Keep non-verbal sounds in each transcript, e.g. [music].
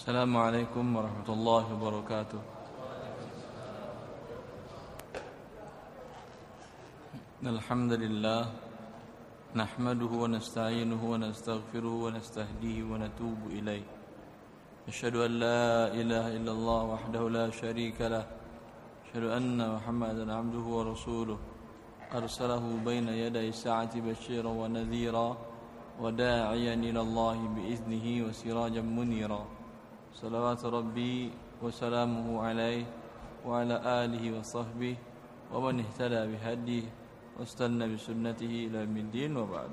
السلام عليكم ورحمة الله وبركاته. الحمد لله نحمده ونستعينه ونستغفره ونستهديه ونتوب إليه. أشهد أن لا إله إلا الله وحده لا شريك له. أشهد أن محمدا عبده ورسوله. أرسله بين يدي الساعة بشيرا ونذيرا وداعيا إلى الله بإذنه وسراجا منيرا. صلوات ربي وسلامه عليه وعلى آله وصحبه ومن اهتدى بهديه واستنى بسنته إلى يوم الدين وبعد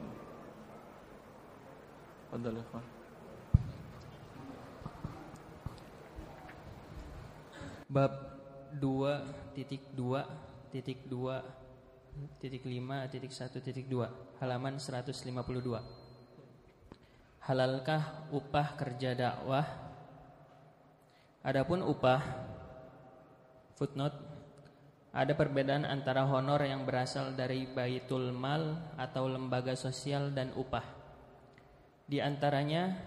تفضل يا إخوان Bab 2 titik 2 titik 2 titik 5 titik 1 titik 2 halaman 152 Halalkah upah kerja dakwah? Adapun upah footnote ada perbedaan antara honor yang berasal dari baitul mal atau lembaga sosial dan upah. Di antaranya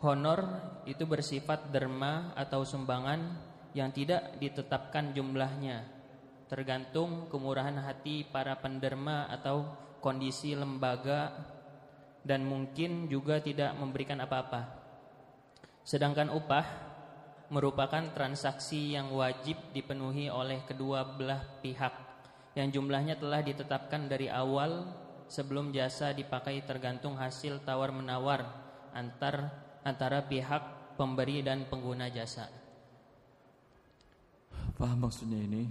honor itu bersifat derma atau sumbangan yang tidak ditetapkan jumlahnya tergantung kemurahan hati para penderma atau kondisi lembaga dan mungkin juga tidak memberikan apa-apa. Sedangkan upah merupakan transaksi yang wajib dipenuhi oleh kedua belah pihak yang jumlahnya telah ditetapkan dari awal sebelum jasa dipakai tergantung hasil tawar-menawar antar antara pihak pemberi dan pengguna jasa. Paham maksudnya ini?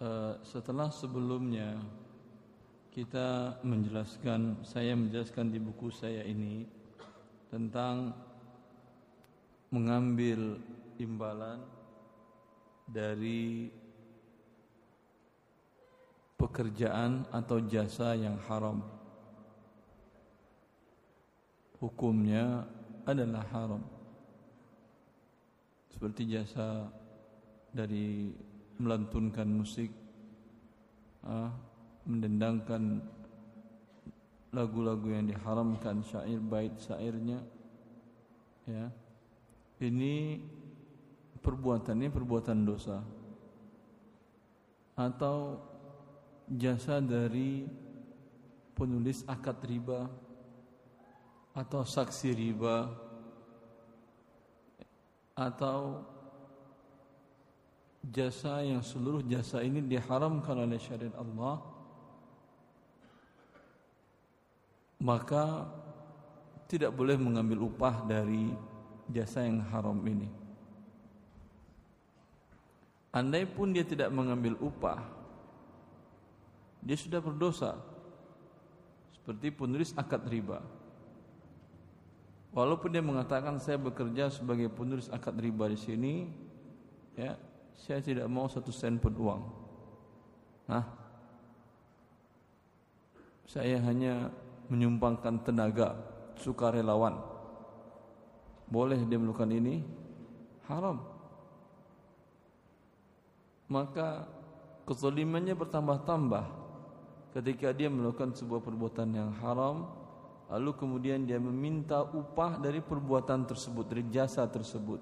Uh, setelah sebelumnya kita menjelaskan, saya menjelaskan di buku saya ini tentang mengambil imbalan dari pekerjaan atau jasa yang haram. Hukumnya adalah haram. Seperti jasa dari melantunkan musik, ah, mendendangkan lagu-lagu yang diharamkan syair bait syairnya ya ini perbuatannya perbuatan dosa. Atau jasa dari penulis akad riba atau saksi riba atau jasa yang seluruh jasa ini diharamkan oleh syariat Allah maka tidak boleh mengambil upah dari jasa yang haram ini andai pun dia tidak mengambil upah dia sudah berdosa seperti penulis akad riba walaupun dia mengatakan saya bekerja sebagai penulis akad riba di sini ya saya tidak mau satu sen pun uang. Hah? Saya hanya menyumbangkan tenaga sukarelawan. Boleh dia melakukan ini? Haram. Maka kezalimannya bertambah-tambah ketika dia melakukan sebuah perbuatan yang haram lalu kemudian dia meminta upah dari perbuatan tersebut dari jasa tersebut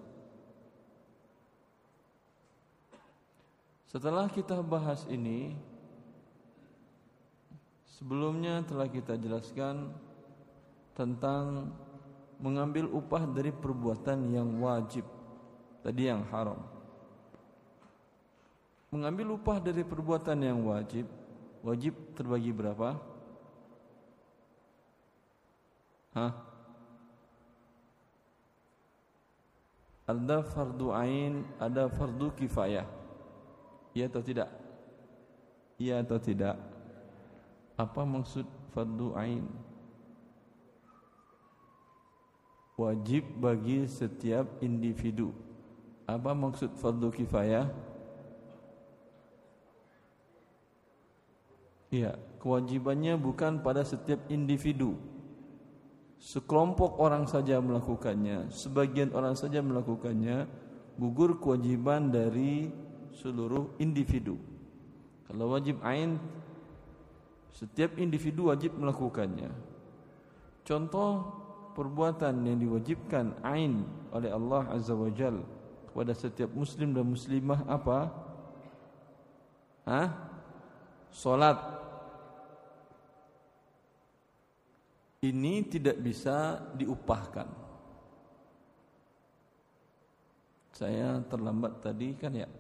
Setelah kita bahas ini Sebelumnya telah kita jelaskan Tentang Mengambil upah dari perbuatan yang wajib Tadi yang haram Mengambil upah dari perbuatan yang wajib Wajib terbagi berapa? Hah? Ada fardu ain, ada fardu kifayah Iya atau tidak? Iya atau tidak? Apa maksud fardu ain? Wajib bagi setiap individu. Apa maksud fardu kifayah? Iya, kewajibannya bukan pada setiap individu. Sekelompok orang saja melakukannya, sebagian orang saja melakukannya, gugur kewajiban dari seluruh individu. Kalau wajib ain setiap individu wajib melakukannya. Contoh perbuatan yang diwajibkan ain oleh Allah Azza wa Jal kepada setiap muslim dan muslimah apa? Hah? Salat. Ini tidak bisa diupahkan. Saya terlambat tadi kan ya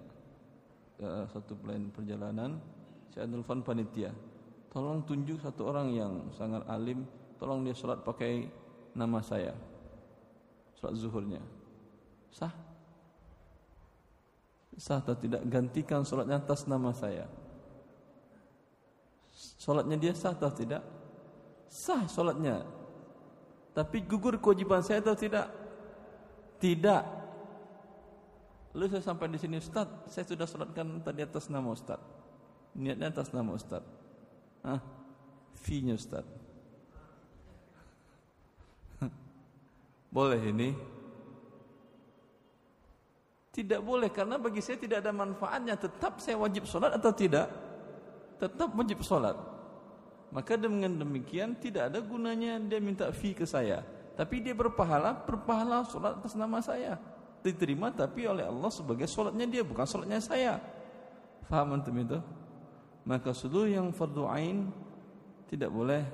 satu plan perjalanan saya telepon panitia tolong tunjuk satu orang yang sangat alim tolong dia sholat pakai nama saya. Sholat zuhurnya. Sah? Sah atau tidak? Gantikan sholatnya atas nama saya. Sholatnya dia sah atau tidak? Sah sholatnya tapi gugur kewajiban saya atau tidak? Tidak. Lalu saya sampai di sini Ustaz, saya sudah sholatkan tadi atas nama Ustaz. Niatnya atas nama Ustaz. Ah, fee-nya Ustaz. Boleh ini? Tidak boleh karena bagi saya tidak ada manfaatnya. Tetap saya wajib sholat atau tidak? Tetap wajib sholat. Maka dengan demikian tidak ada gunanya dia minta fee ke saya. Tapi dia berpahala, berpahala sholat atas nama saya diterima tapi oleh Allah sebagai solatnya dia bukan solatnya saya. Faham antum itu? Maka seluruh yang fardu ain tidak boleh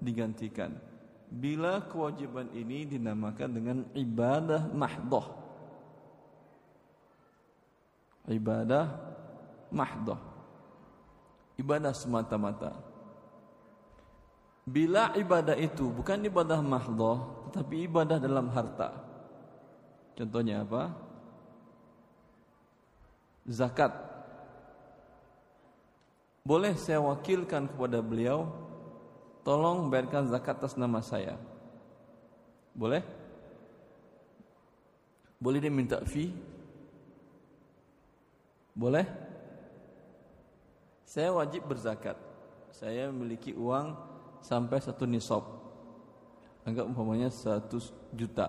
digantikan. Bila kewajiban ini dinamakan dengan ibadah mahdoh. Ibadah mahdoh. Ibadah semata-mata. Bila ibadah itu bukan ibadah mahdoh, tetapi ibadah dalam harta. Contohnya apa? Zakat. Boleh saya wakilkan kepada beliau Tolong bayarkan zakat atas nama saya. Boleh? Boleh dia minta fee? Boleh? Saya wajib berzakat. Saya memiliki uang sampai satu nisab. Anggap umpamanya satu juta.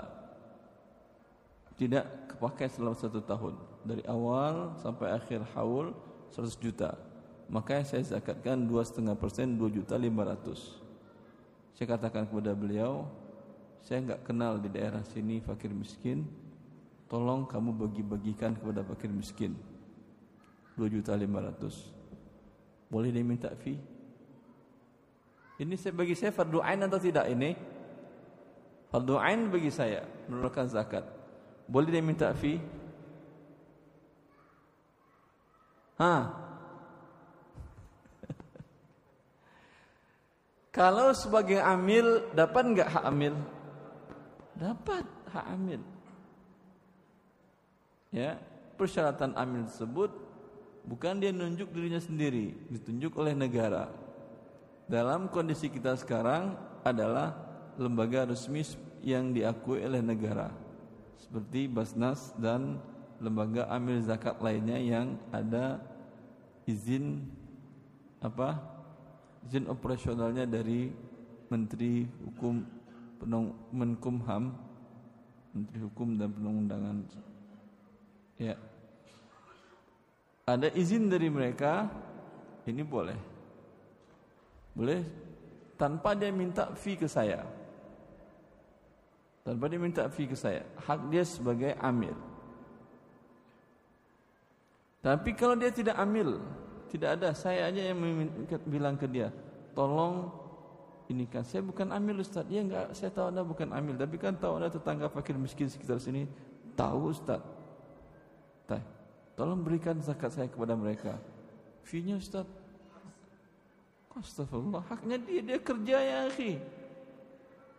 Tidak kepakai selama satu tahun. Dari awal sampai akhir haul 100 juta. Maka saya zakatkan dua setengah persen dua juta lima ratus saya katakan kepada beliau saya enggak kenal di daerah sini fakir miskin. Tolong kamu bagi-bagikan kepada fakir miskin. Dua juta lima ratus. Boleh dia minta fee? Ini saya bagi saya fardu ain atau tidak ini? Fardu ain bagi saya menurunkan zakat. Boleh dia minta fee? Ha. Kalau sebagai amil dapat enggak hak amil? Dapat hak amil. Ya, persyaratan amil tersebut bukan dia nunjuk dirinya sendiri, ditunjuk oleh negara. Dalam kondisi kita sekarang adalah lembaga resmi yang diakui oleh negara seperti Basnas dan lembaga amil zakat lainnya yang ada izin apa izin operasionalnya dari Menteri Hukum Menkumham Menteri Hukum dan Penundangan. Ya. Ada izin dari mereka? Ini boleh. Boleh? Tanpa dia minta fee ke saya. Tanpa dia minta fee ke saya. Hak dia sebagai amil tapi kalau dia tidak amil tidak ada saya aja yang bilang ke dia tolong ini kan saya bukan amil ustaz ya enggak saya tahu anda bukan amil tapi kan tahu anda tetangga fakir miskin sekitar sini. Tahu ustaz tolong berikan zakat saya kepada mereka. Fee-nya ustaz Astagfirullah haknya dia dia kerja ya akhi.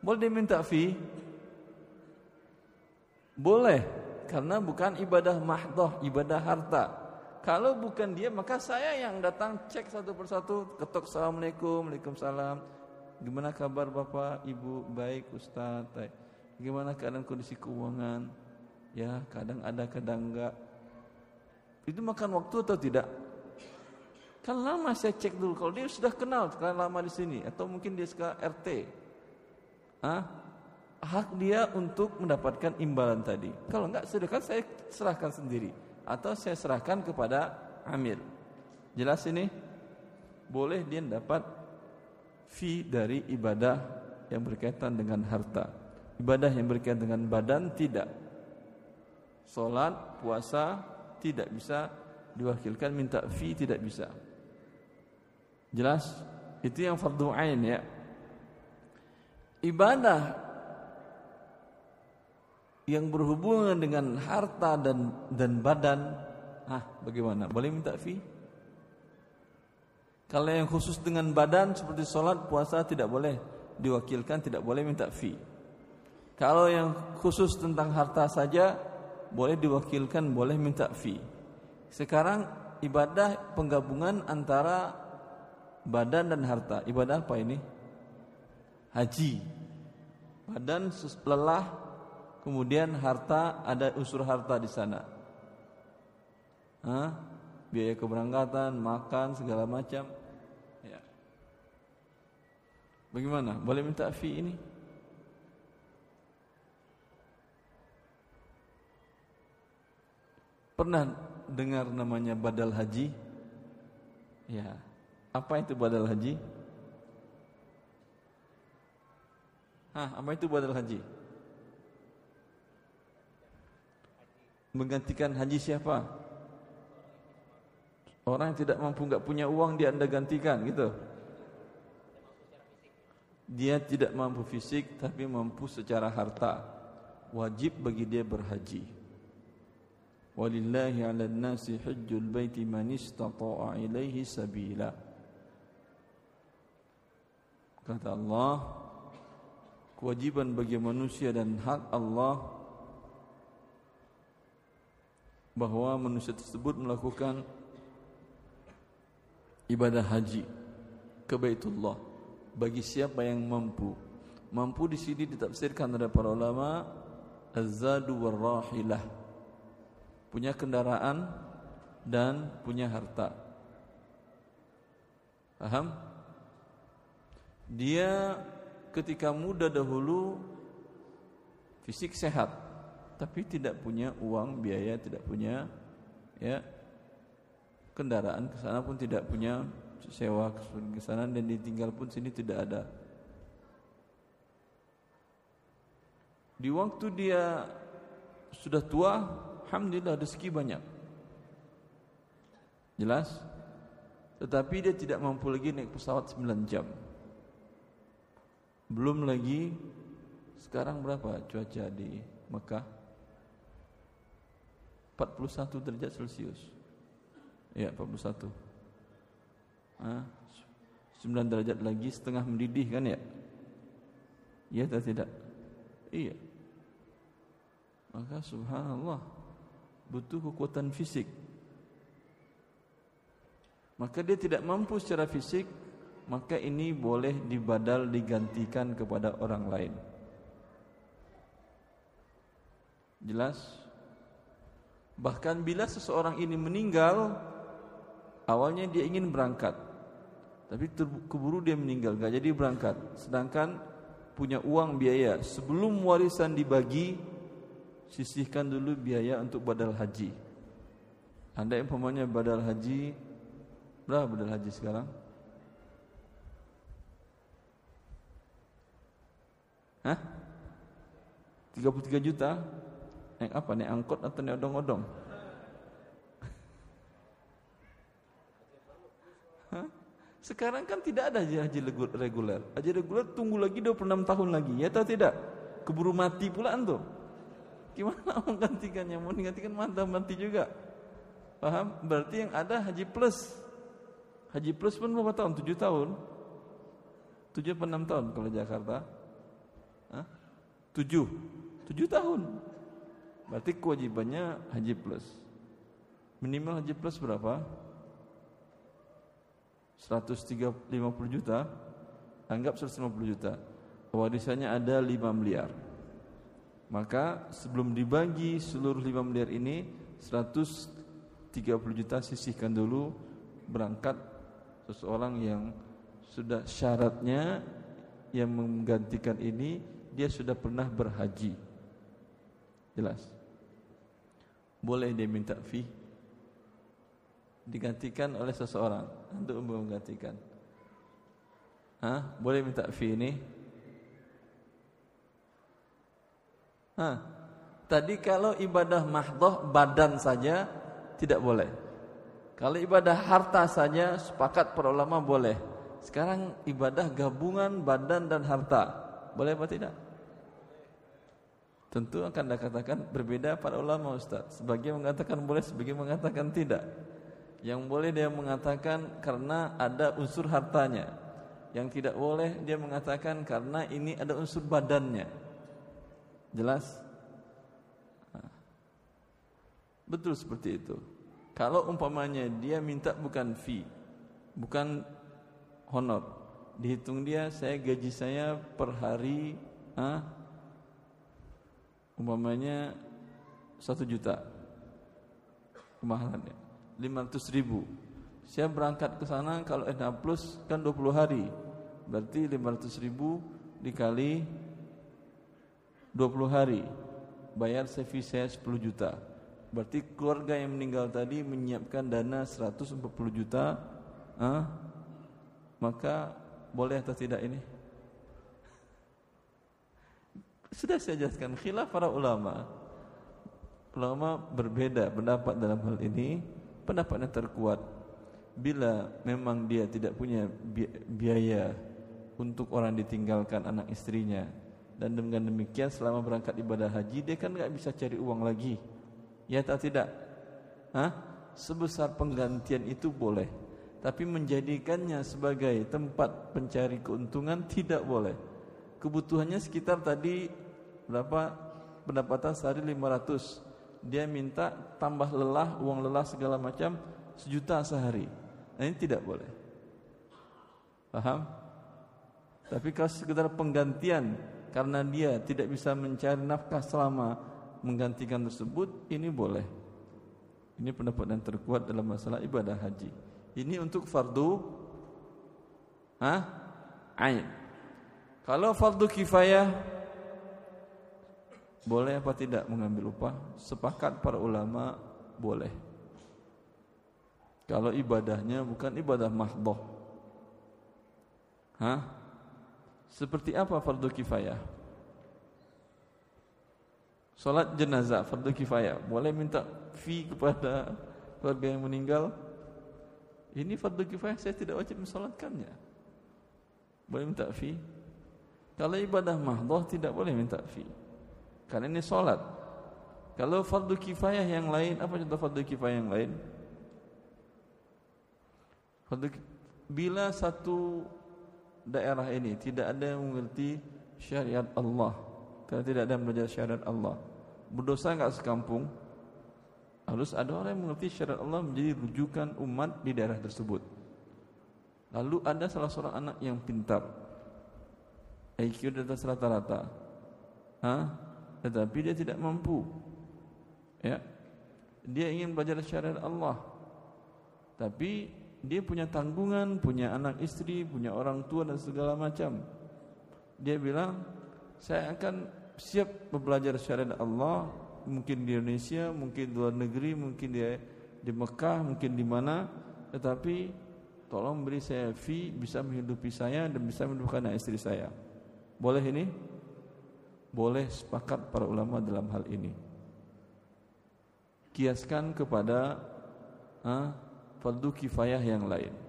Boleh dia minta fee? Boleh karena bukan ibadah mahdoh, ibadah harta. Kalau bukan dia maka saya yang datang cek satu persatu, ketok assalamualaikum, waalaikumsalam. Gimana kabar bapak, ibu, baik ustaz. Gimana keadaan kondisi keuangan? Ya kadang ada, kadang enggak. Itu makan waktu atau tidak? Kan lama saya cek dulu. Kalau dia sudah kenal, kan lama di sini, atau mungkin dia sekarang RT, ah, hak dia untuk mendapatkan imbalan tadi. Kalau enggak sedekah saya serahkan sendiri atau saya serahkan kepada amil. Jelas ini? Boleh dia dapat fee dari ibadah yang berkaitan dengan harta. ibadah yang berkaitan dengan badan tidak. Salat, puasa tidak bisa diwakilkan minta fee tidak bisa. Jelas? Itu yang fardu ain ya. Ibadah yang berhubungan dengan harta dan dan badan, ah bagaimana? Boleh minta fee? Kalau yang khusus dengan badan seperti sholat, puasa tidak boleh diwakilkan, tidak boleh minta fee. Kalau yang khusus tentang harta saja boleh diwakilkan, boleh minta fee. Sekarang ibadah penggabungan antara badan dan harta. Ibadah apa ini? Haji. Badan lelah, kemudian harta ada unsur harta di sana. Hah? biaya keberangkatan, makan segala macam. Ya. Bagaimana? Boleh minta fee ini? Pernah dengar namanya badal haji? Ya. Apa itu badal haji? Hah, apa itu badal haji? Menggantikan haji siapa? Orang yang tidak mampu nggak punya uang dia anda gantikan gitu. Dia tidak mampu fisik tapi mampu secara harta. Wajib bagi dia berhaji. Walillahi 'alan nasi hajjul baiti man istata'a ilaihi sabila. Kata Allah, kewajiban bagi manusia dan hak Allah bahwa manusia tersebut melakukan ibadah haji ke Baitullah bagi siapa yang mampu. Mampu di sini ditafsirkan oleh para ulama az-zadu. Punya kendaraan dan punya harta. Paham? Dia ketika muda dahulu fisik sehat tapi tidak punya uang biaya, tidak punya ya kendaraan ke sana pun tidak punya sewa ke sana dan ditinggal pun sini tidak ada. Di waktu dia sudah tua, alhamdulillah rezeki banyak. Jelas? Tetapi dia tidak mampu lagi naik pesawat 9 jam. Belum lagi sekarang berapa cuaca di Mekah? 41 derajat Celcius. Ya 41 ah, 9 derajat lagi setengah mendidih kan ya? Iya atau tidak? Iya. Maka subhanallah Butuh kekuatan fisik. Maka dia tidak mampu secara fisik Maka ini boleh dibadal digantikan kepada orang lain. Jelas Bahkan bila seseorang ini meninggal Awalnya dia ingin berangkat Tapi keburu dia meninggal Gak jadi berangkat Sedangkan punya uang biaya Sebelum warisan dibagi Sisihkan dulu biaya untuk badal haji Anda yang pemanya badal haji Berapa badal haji sekarang? Hah? 33 juta? Naik apa? Naik angkot atau naik odong-odong? Sekarang kan tidak ada haji reguler. Haji reguler tunggu lagi 26 tahun lagi, ya atau tidak? Keburu mati pula antum. Gimana [laughs] mau? Mau digantikan mata mati juga. Paham? Berarti yang ada haji plus. Haji plus pun berapa tahun? 7 tahun. 7 atau 6 tahun kalau Jakarta? Hah? 7. 7 tahun. Berarti kewajibannya haji plus. Minimal haji plus berapa? 150 juta. Anggap 150 juta. Warisannya ada 5 miliar. Maka sebelum dibagi seluruh 5 miliar ini 130 juta sisihkan dulu berangkat seseorang yang sudah syaratnya yang menggantikan ini dia sudah pernah berhaji. Jelas boleh dia minta fee digantikan oleh seseorang untuk menggantikan. Hah? Boleh minta fee ini? Hah. Tadi kalau ibadah mahdoh badan saja tidak boleh. Kalau ibadah harta saja sepakat para ulama boleh. Sekarang ibadah gabungan badan dan harta. Boleh apa tidak? Tentu akan dikatakan berbeda para ulama Ustaz. Sebagian mengatakan boleh, sebagian mengatakan tidak. Yang boleh dia mengatakan karena ada unsur hartanya. Yang tidak boleh dia mengatakan karena ini ada unsur badannya. Jelas? Betul seperti itu. Kalau umpamanya dia minta bukan fee, bukan honor, dihitung dia saya gaji saya per hari, ah, umpamanya satu juta kemahalannya, lima ratus ribu. Saya berangkat ke sana kalau NH plus kan 20 hari, berarti lima ratus ribu dikali 20 hari, bayar CV saya 10 juta Berarti keluarga yang meninggal tadi menyiapkan dana 140 juta, ah, maka boleh atau tidak ini? Sudah saya jelaskan khilaf para ulama. Ulama berbeda pendapat dalam hal ini. Pendapat yang terkuat bila memang dia tidak punya biaya untuk orang ditinggalkan anak istrinya dan dengan demikian selama berangkat ibadah haji dia kan nggak bisa cari uang lagi Ya atau tidak? Hah? Sebesar penggantian itu boleh Tapi menjadikannya sebagai tempat pencari keuntungan tidak boleh Kebutuhannya sekitar tadi Berapa pendapatan sehari 500 Dia minta tambah lelah, uang lelah segala macam Sejuta sehari Nah ini tidak boleh Paham? Tapi kalau sekedar penggantian Karena dia tidak bisa mencari nafkah selama menggantikan tersebut ini boleh. Ini pendapat yang terkuat dalam masalah ibadah haji. Ini untuk fardu ah ain. Kalau fardu kifayah boleh apa tidak mengambil upah? Sepakat para ulama boleh. Kalau ibadahnya bukan ibadah mahdoh. Hah? Seperti apa fardu kifayah? Salat jenazah fardu kifayah Boleh minta fee kepada keluarga yang meninggal Ini fardu kifayah saya tidak wajib mensolatkannya Boleh minta fee Kalau ibadah mahdoh tidak boleh minta fee Karena ini solat. Kalau fardu kifayah yang lain Apa contoh fardu kifayah yang lain? Fardu, Bila satu daerah ini Tidak ada yang mengerti syariat Allah karena tidak ada yang belajar syariat Allah Berdosa enggak sekampung? Harus ada orang yang mengerti syariat Allah Menjadi rujukan umat di daerah tersebut. Lalu ada salah seorang anak yang pintar IQ di atas rata-rata ha? Tetapi dia tidak mampu Ya Dia ingin belajar syariat Allah Tapi dia punya tanggungan, punya anak istri, punya orang tua dan segala macam. Dia bilang, saya akan siap belajar syariat Allah mungkin di Indonesia, mungkin di luar negeri, mungkin di di Mekah, mungkin di mana, tetapi tolong beri saya fee bisa menghidupi saya dan bisa menghidupkan istri saya. Boleh ini? Boleh sepakat para ulama dalam hal ini. Kiaskan kepada ah, fardu kifayah yang lain.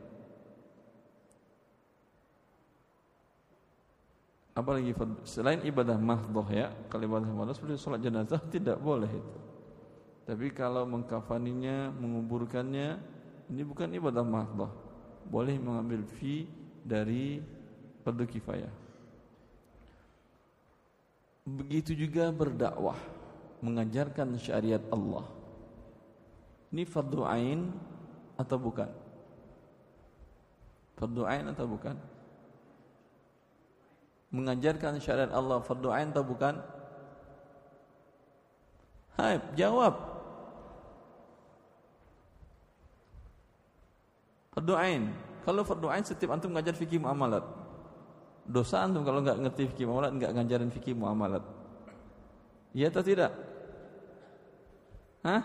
apalagi selain ibadah mahdoh ya kalau ibadah mahdoh seperti sholat jenazah tidak boleh itu tapi kalau mengkafaninya menguburkannya ini bukan ibadah mahdoh boleh mengambil fee dari fardu kifayah begitu juga berdakwah mengajarkan syariat Allah ini fardu ain atau bukan fardu ain atau bukan mengajarkan syariat Allah fardu ain atau bukan? Hai, jawab. Fardu ain. Kalau fardu ain setiap antum mengajar fikih muamalat. Dosa antum kalau enggak ngerti fikih muamalat enggak ngajarin fikih muamalat. Iya atau tidak? Hah?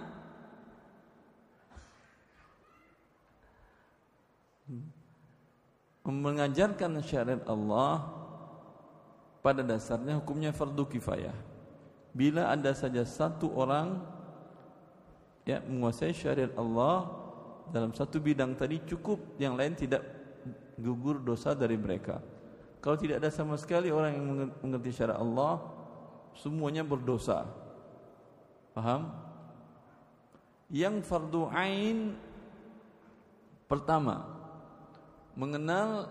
Mengajarkan syariat Allah pada dasarnya hukumnya fardu kifayah. bila ada saja satu orang ya menguasai syariat Allah dalam satu bidang tadi cukup yang lain tidak gugur dosa dari mereka kalau tidak ada sama sekali orang yang mengerti syariat Allah semuanya berdosa paham yang fardu ain pertama mengenal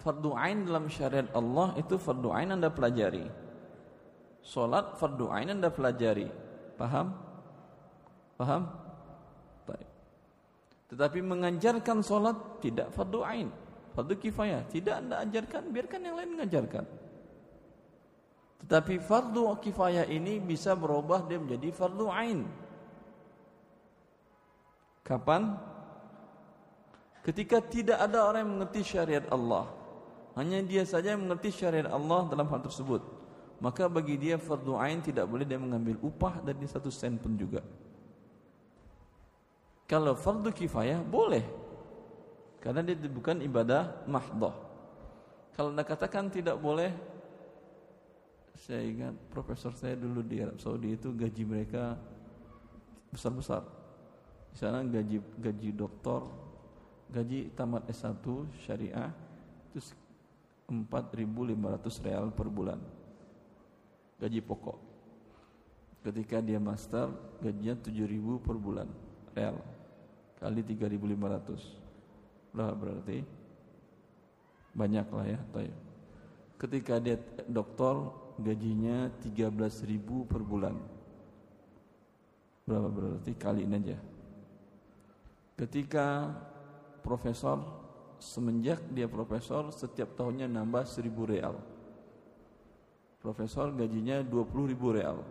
fardu ain dalam syariat Allah itu fardu ain Anda pelajari Solat fardu ain Anda pelajari. Paham? Paham? Baik. Tetapi mengajarkan solat tidak fardu ain. Fardu kifayah. Tidak Anda ajarkan, biarkan yang lain mengajarkan. Tetapi fardu kifayah ini bisa berubah dia menjadi fardu ain. Kapan? Ketika tidak ada orang yang mengerti syariat Allah. Hanya dia saja yang mengerti syariat Allah dalam hal tersebut maka bagi dia fardu ain tidak boleh dia mengambil upah dari satu sen pun juga. Kalau fardu kifayah boleh. Karena dia bukan ibadah mahdoh. Kalau anda katakan tidak boleh, saya ingat profesor saya dulu di Arab Saudi itu gaji mereka besar-besar. Di sana gaji gaji doktor, gaji tamat S1 syariah itu 4.500 real per bulan gaji pokok. Ketika dia master, gajinya 7000 per bulan real. Kali 3500. Berapa berarti? Banyak lah ya, tayo. Ketika dia doktor, gajinya 13000 per bulan. Berapa berarti? Kali ini aja. Ketika profesor semenjak dia profesor setiap tahunnya nambah 1000 real Profesor gajinya 20 ribu real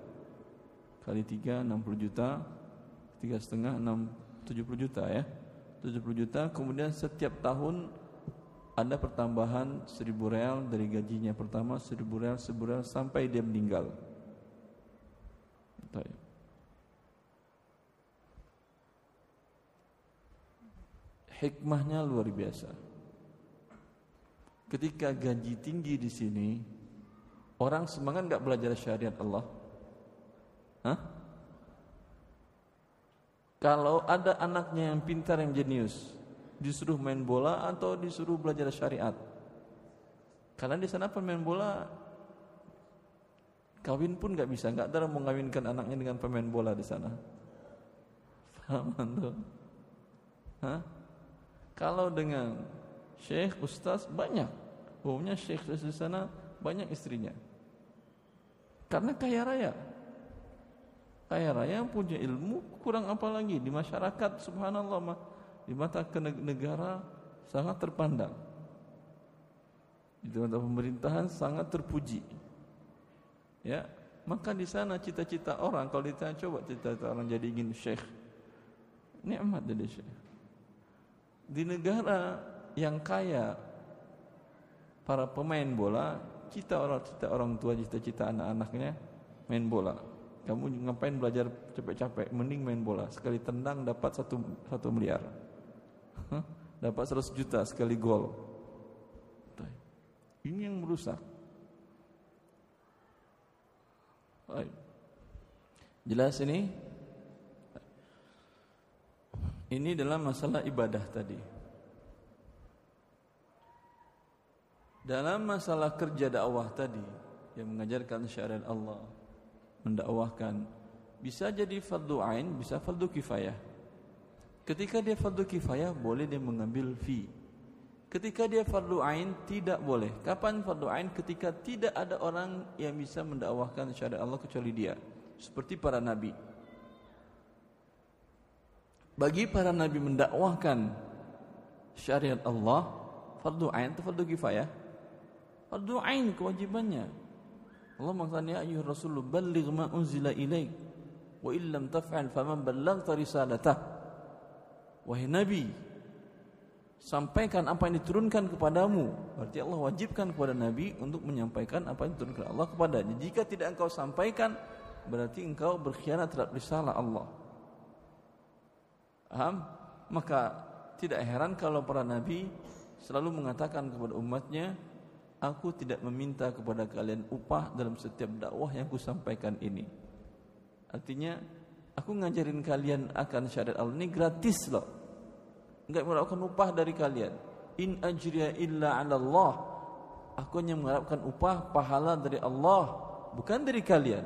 Kali 3 60 juta tiga setengah 6 70 juta ya 70 juta kemudian setiap tahun ada pertambahan 1000 real dari gajinya pertama 1000 real 1000 real sampai dia meninggal hikmahnya luar biasa ketika gaji tinggi di sini Orang semangat nggak belajar syariat Allah? Hah? Kalau ada anaknya yang pintar yang jenius, disuruh main bola atau disuruh belajar syariat? Karena di sana pemain bola kawin pun nggak bisa, nggak ada mau mengawinkan anaknya dengan pemain bola di sana. Paham tuh? Hah? Kalau dengan syekh, ustaz banyak. Umumnya syekh di sana banyak istrinya. Karena kaya raya. Kaya raya punya ilmu kurang apa lagi di masyarakat subhanallah mah di mata negara sangat terpandang. Di mata pemerintahan sangat terpuji. Ya, maka di sana cita-cita orang kalau ditanya coba cita-cita orang jadi ingin syekh. Nikmat jadi syekh. Di negara yang kaya para pemain bola cita orang cita orang tua cita-cita anak-anaknya main bola kamu ngapain belajar capek-capek? Mending main bola. Sekali tendang dapat satu satu miliar. Dapat 100 juta sekali gol. Ini yang merusak. Jelas ini? Ini dalam masalah ibadah tadi. Dalam masalah kerja dakwah tadi yang mengajarkan syariat Allah, mendakwahkan bisa jadi fardu ain, bisa fardu kifayah. Ketika dia fardu kifayah boleh dia mengambil fee. Ketika dia fardu ain tidak boleh. Kapan fardu ain? Ketika tidak ada orang yang bisa mendakwahkan syariat Allah kecuali dia. Seperti para nabi. Bagi para nabi mendakwahkan syariat Allah, fardu ain atau fardu kifayah? Fardu ain kewajibannya. Allah mengatakan ya ayyuhar rasul balligh ma unzila ilaik wa illam taf'al faman ballaghta risalatah. Wahai nabi, sampaikan apa yang diturunkan kepadamu. Berarti Allah wajibkan kepada nabi untuk menyampaikan apa yang diturunkan Allah kepadanya. Jika tidak engkau sampaikan, berarti engkau berkhianat terhadap risalah Allah. Paham? Maka tidak heran kalau para nabi selalu mengatakan kepada umatnya Aku tidak meminta kepada kalian upah dalam setiap dakwah yang kusampaikan ini. Artinya, aku ngajarin kalian akan syariat Allah ini gratis loh. Enggak mengharapkan upah dari kalian. In ajriya illa 'ala Allah. Aku hanya mengharapkan upah pahala dari Allah, bukan dari kalian.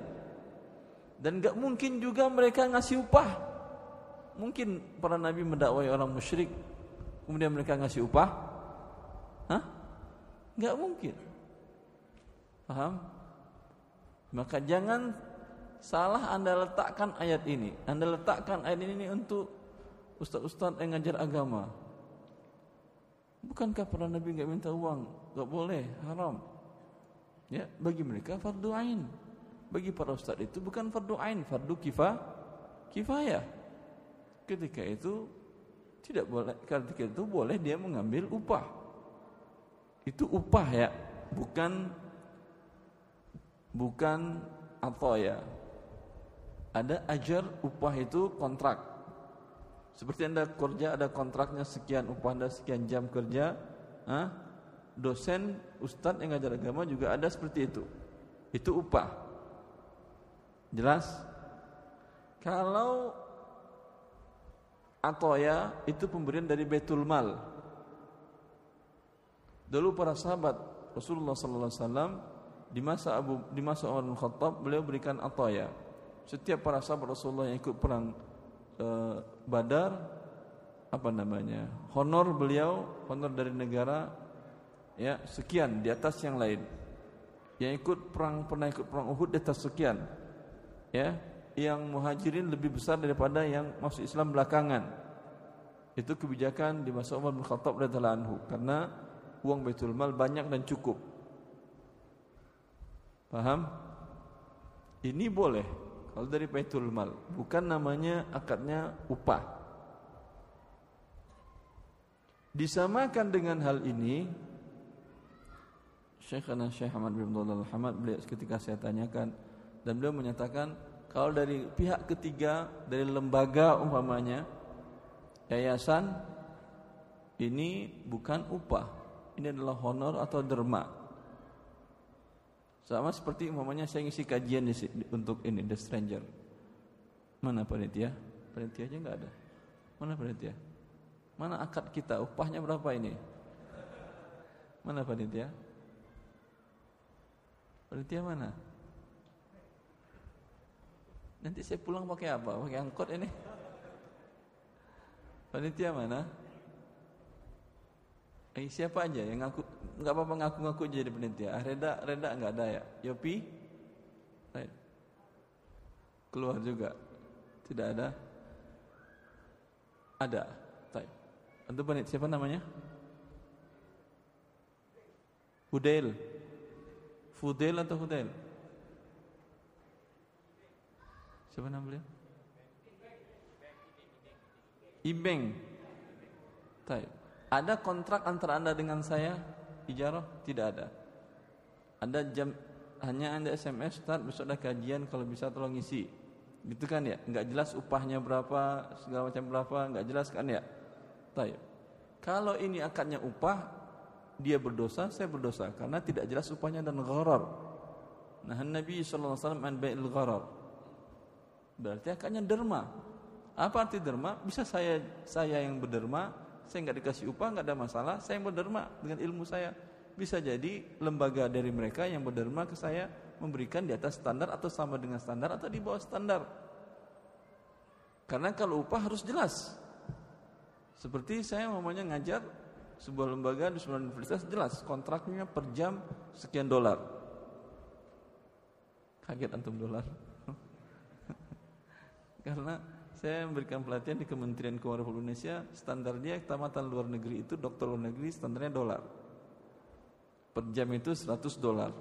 Dan enggak mungkin juga mereka ngasih upah. Mungkin para nabi mendakwai orang musyrik, kemudian mereka ngasih upah? Hah? Enggak mungkin. Paham? Maka jangan salah Anda letakkan ayat ini. Anda letakkan ayat ini untuk ustaz-ustaz yang ngajar agama. Bukankah para nabi enggak minta uang? Enggak boleh, haram. Ya, bagi mereka fardu ain. Bagi para ustaz itu bukan fardu ain, fardu kifah, kifayah. Ketika itu tidak boleh ketika itu boleh dia mengambil upah. Itu upah ya, bukan bukan atau ya. Ada ajar upah itu kontrak. Seperti Anda kerja ada kontraknya sekian upah Anda sekian jam kerja, ah, dosen, ustadz yang ngajar agama juga ada seperti itu. Itu upah. Jelas? Kalau atau ya itu pemberian dari Baitul Mal. Dulu para sahabat Rasulullah sallallahu alaihi wasallam di masa Abu di masa Umar bin Khattab beliau berikan ataya. Setiap para sahabat Rasulullah yang ikut perang e, Badar apa namanya? Honor beliau, honor dari negara ya sekian di atas yang lain. Yang ikut perang pernah ikut perang Uhud di atas sekian. Ya, yang muhajirin lebih besar daripada yang masuk Islam belakangan. Itu kebijakan di masa Umar bin Khattab radhiyallahu anhu karena uang Baitul Mal banyak dan cukup. Paham? Ini boleh kalau dari Baitul Mal, bukan namanya akadnya upah. Disamakan dengan hal ini Syekhana Syekh Ahmad bin Abdullah Al-Hamad beliau ketika saya tanyakan dan beliau menyatakan kalau dari pihak ketiga dari lembaga umpamanya yayasan ini bukan upah ini adalah honor atau derma? Sama seperti umpamanya saya ngisi kajian di, untuk ini the stranger. Mana panitia? Panitia aja nggak ada. Mana panitia? Mana akad kita? Upahnya berapa ini? Mana panitia? Panitia mana? Nanti saya pulang pakai apa? Pakai angkot ini? Panitia mana? Eh, siapa aja yang ngaku nggak apa-apa ngaku-ngaku jadi panitia. Ah, Reda, Reda nggak ada ya. Yopi, right. keluar juga. Tidak ada. Ada. Baik. Untuk panitia siapa namanya? Hudail. Fudail atau Hudail? Siapa nama beliau? Ibeng. Taib. Ada kontrak antara Anda dengan saya? Ijarah? Tidak ada. Ada jam hanya Anda SMS, Ustaz, besok ada kajian kalau bisa tolong isi. Gitu kan ya? Enggak jelas upahnya berapa, segala macam berapa, enggak jelas kan ya? Taib. Kalau ini akadnya upah, dia berdosa, saya berdosa karena tidak jelas upahnya dan gharar. Nah, Nabi sallallahu alaihi wasallam an gharar. Berarti akadnya derma. Apa arti derma? Bisa saya saya yang berderma, saya nggak dikasih upah nggak ada masalah, saya berderma dengan ilmu saya. Bisa jadi lembaga dari mereka yang berderma ke saya memberikan di atas standar atau sama dengan standar atau di bawah standar. Karena kalau upah harus jelas. Seperti saya mamanya ngajar sebuah lembaga di sebuah universitas jelas kontraknya per jam sekian dolar. Kaget antum dolar. [laughs] Karena saya memberikan pelatihan di Kementerian Keuangan Republik Indonesia, standarnya tamatan luar negeri itu dokter luar negeri standarnya dolar. Per jam itu 100 dolar.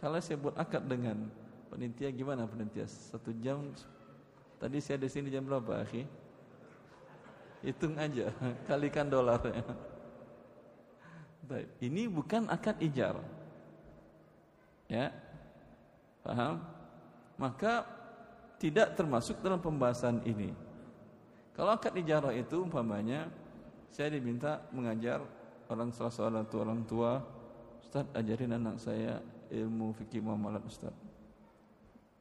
Kalau saya buat akad dengan penitia gimana penitia? Satu jam tadi saya di sini jam berapa, akhi? Hitung aja, [laughs] kalikan dolarnya. [laughs] Ini bukan akad ijar. Ya. Paham? Maka tidak termasuk dalam pembahasan ini. Kalau akad ijarah itu umpamanya saya diminta mengajar orang salah tua orang tua Ustaz ajarin anak saya ilmu fikih muamalat Ustaz.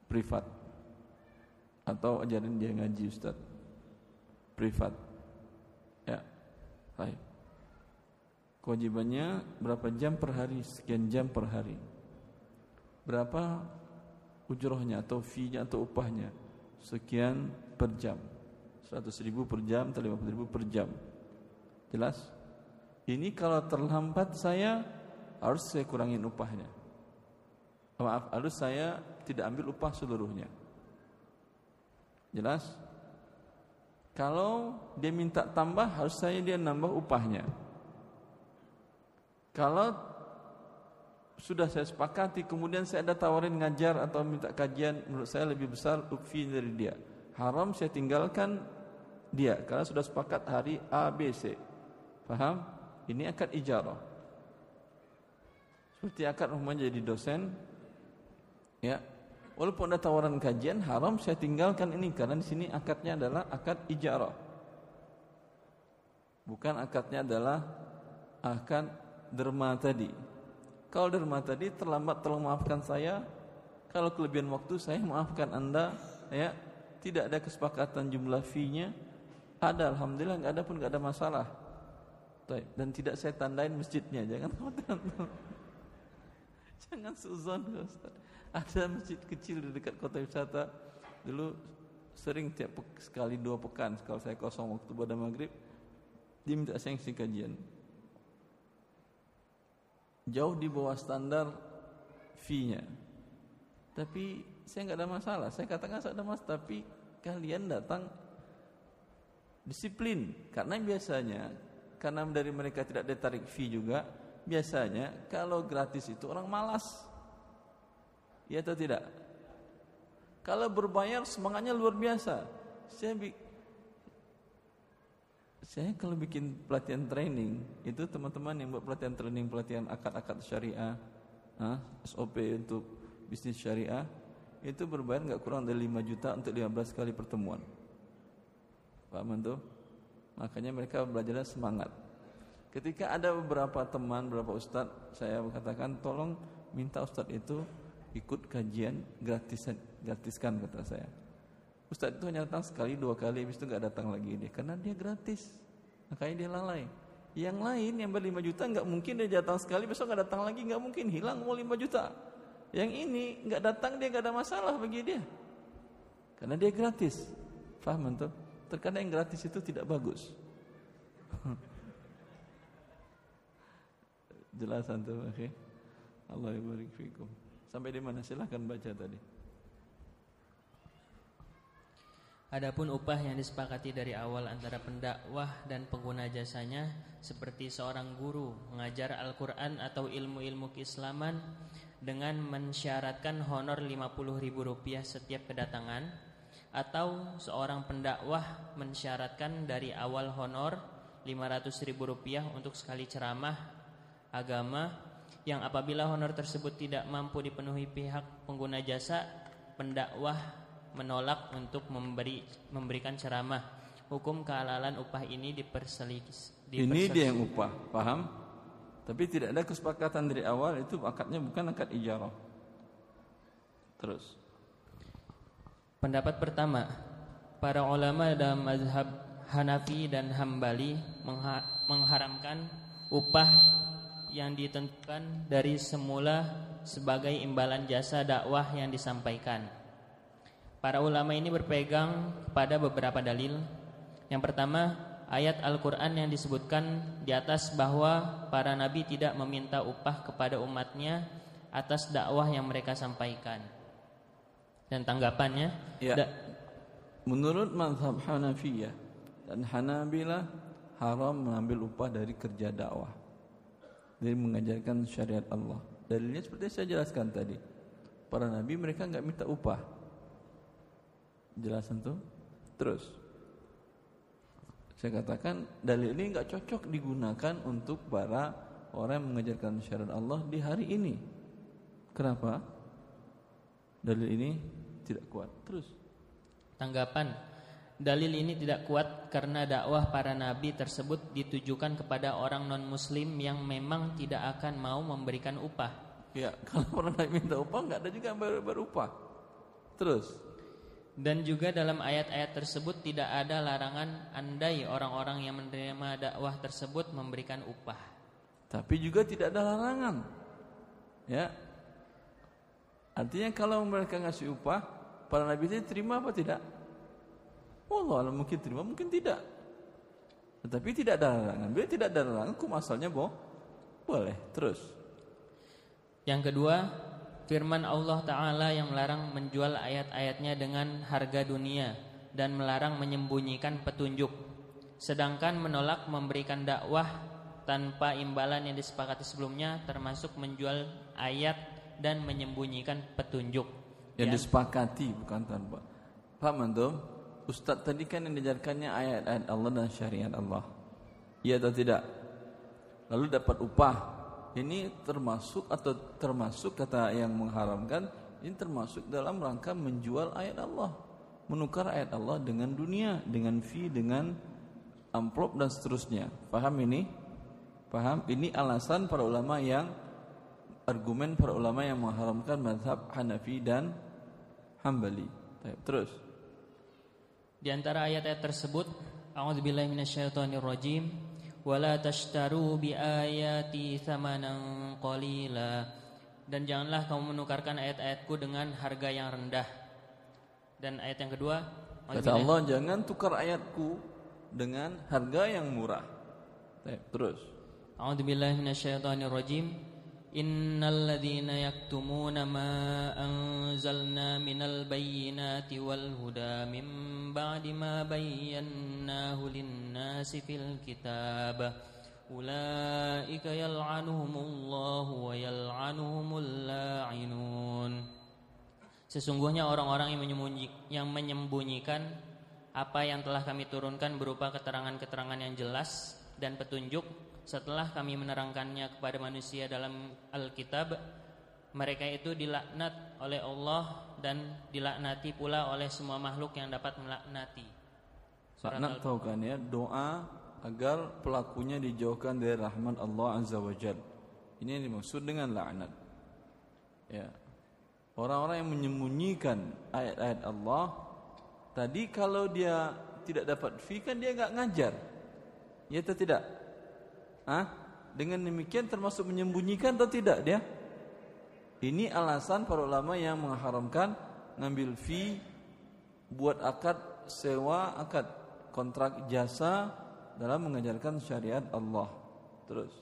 Privat. Atau ajarin dia ngaji Ustaz. Privat. Ya baik. Kewajibannya berapa jam per hari? Sekian jam per hari. Berapa ujrohnya atau fee-nya atau upahnya. Sekian per jam. 100 ribu per jam atau 50 ribu per jam. Jelas? Ini kalau terlambat saya harus saya kurangin upahnya. Maaf harus saya tidak ambil upah seluruhnya. Jelas? Kalau dia minta tambah harus saya dia nambah upahnya. Kalau sudah saya sepakati kemudian saya ada tawarin ngajar atau minta kajian menurut saya lebih besar upfi dari dia. Haram saya tinggalkan dia karena sudah sepakat hari A B C. Paham? Ini akad ijarah. Seperti akad rumah jadi dosen ya. Walaupun ada tawaran kajian haram saya tinggalkan ini karena di sini akadnya adalah akad ijarah. Bukan akadnya adalah akad derma tadi kalau derma tadi terlambat tolong maafkan saya. Kalau kelebihan waktu saya maafkan Anda ya. Tidak ada kesepakatan jumlah fee-nya. Ada alhamdulillah enggak ada pun enggak ada masalah. Dan tidak saya tandain masjidnya, jangan [laughs] Jangan suzon. Ada masjid kecil di dekat kota wisata. Dulu sering tiap sekali dua pekan kalau saya kosong waktu pada maghrib dia minta saya ngisi kajian jauh di bawah standar fee-nya. Tapi saya nggak ada masalah. Saya katakan saya ada masalah, tapi kalian datang disiplin karena biasanya karena dari mereka tidak ditarik fee juga biasanya kalau gratis itu orang malas ya atau tidak kalau berbayar semangatnya luar biasa saya saya kalau bikin pelatihan training itu teman-teman yang buat pelatihan training pelatihan akad-akad syariah, ah, SOP untuk bisnis syariah itu berbayar nggak kurang dari 5 juta untuk 15 kali pertemuan. Pak Mantu? Makanya mereka belajarnya semangat. Ketika ada beberapa teman, beberapa ustadz, saya katakan tolong minta ustadz itu ikut kajian gratisan, gratiskan kata saya. Ustadz itu hanya datang sekali dua kali habis itu nggak datang lagi dia. Karena dia gratis. Makanya dia lalai. Yang lain yang berlima juta nggak mungkin dia datang sekali besok nggak datang lagi nggak mungkin. Hilang mau lima juta. Yang ini nggak datang dia nggak ada masalah bagi dia. Karena dia gratis. Paham tuh terkadang yang gratis itu tidak bagus. Jelas antum oke okay? Allah barik fikum. Sampai di mana? Silahkan baca tadi Adapun upah yang disepakati dari awal antara pendakwah dan pengguna jasanya seperti seorang guru mengajar Al-Qur'an atau ilmu-ilmu keislaman dengan mensyaratkan honor Rp50.000 setiap kedatangan atau seorang pendakwah mensyaratkan dari awal honor Rp500.000 untuk sekali ceramah agama yang apabila honor tersebut tidak mampu dipenuhi pihak pengguna jasa pendakwah menolak untuk memberi memberikan ceramah. Hukum kehalalan upah ini diperselis. Ini dia yang upah, paham? Tapi tidak ada kesepakatan dari awal itu akadnya bukan akad ijarah. Terus. Pendapat pertama, para ulama dalam mazhab Hanafi dan Hambali mengharamkan upah yang ditentukan dari semula sebagai imbalan jasa dakwah yang disampaikan. Para ulama ini berpegang pada beberapa dalil. Yang pertama, ayat Al-Quran yang disebutkan di atas bahwa para nabi tidak meminta upah kepada umatnya atas dakwah yang mereka sampaikan. Dan tanggapannya, ya. menurut mazhab Hanafiyah dan Hanabilah haram mengambil upah dari kerja dakwah. Dari mengajarkan syariat Allah. Dalilnya seperti saya jelaskan tadi. Para nabi mereka nggak minta upah Jelasan tuh. Terus saya katakan dalil ini nggak cocok digunakan untuk para orang yang mengajarkan syariat Allah di hari ini. Kenapa? Dalil ini tidak kuat. Terus tanggapan Dalil ini tidak kuat karena dakwah para nabi tersebut ditujukan kepada orang non-muslim yang memang tidak akan mau memberikan upah. Ya, [laughs] kalau para nabi minta upah nggak ada juga yang ber berupah. Terus. Dan juga dalam ayat-ayat tersebut tidak ada larangan andai orang-orang yang menerima dakwah tersebut memberikan upah. Tapi juga tidak ada larangan. Ya. Artinya kalau mereka ngasih upah, para nabi itu terima apa tidak? Allah mungkin terima, mungkin tidak. Tetapi tidak ada larangan. Bila tidak ada larangan, hukum asalnya boh, boleh. Terus. Yang kedua, firman Allah Ta'ala yang melarang menjual ayat-ayatnya dengan harga dunia dan melarang menyembunyikan petunjuk. Sedangkan menolak memberikan dakwah tanpa imbalan yang disepakati sebelumnya termasuk menjual ayat dan menyembunyikan petunjuk. Yang disepakati bukan tanpa. Paham antum? Ustaz tadi kan yang diajarkannya ayat-ayat Allah dan syariat Allah. Iya atau tidak? Lalu dapat upah. Ini termasuk atau termasuk kata yang mengharamkan ini termasuk dalam rangka menjual ayat Allah, menukar ayat Allah dengan dunia, dengan fee, dengan amplop dan seterusnya. Paham ini? Paham? Ini alasan para ulama yang argumen para ulama yang mengharamkan mazhab Hanafi dan Hambali. Terus. Di antara ayat-ayat tersebut, A'udzubillahi minasyaitonirrajim, wala tashtaru bi ayati thamanan qalila. Dan janganlah kamu menukarkan ayat-ayatku dengan harga yang rendah. Dan ayat yang kedua, kata Allah, jangan tukar ayatku dengan harga yang murah. Terus. A'udzubillahi minasyaitonirrajim. إن الذين يكتمون ما أنزلنا من البينات والهدى من بعد ما بيناه للناس في الكتاب أولئك يلعنهم الله ويلعنهم اللاعنون Sesungguhnya orang-orang yang, menyembunyi, yang menyembunyikan apa yang telah kami turunkan berupa keterangan-keterangan yang jelas dan petunjuk setelah kami menerangkannya kepada manusia dalam Alkitab mereka itu dilaknat oleh Allah dan dilaknati pula oleh semua makhluk yang dapat melaknati. Laknat tahu kan ya doa agar pelakunya dijauhkan dari rahmat Allah Azza wa Jal. Ini yang dimaksud dengan laknat. Ya. Orang-orang yang menyembunyikan ayat-ayat Allah tadi kalau dia tidak dapat fi kan dia nggak ngajar. Ya atau tidak? Ah, dengan demikian termasuk menyembunyikan atau tidak dia? Ini alasan para ulama yang mengharamkan ngambil fee buat akad sewa, akad kontrak jasa dalam mengajarkan syariat Allah. Terus.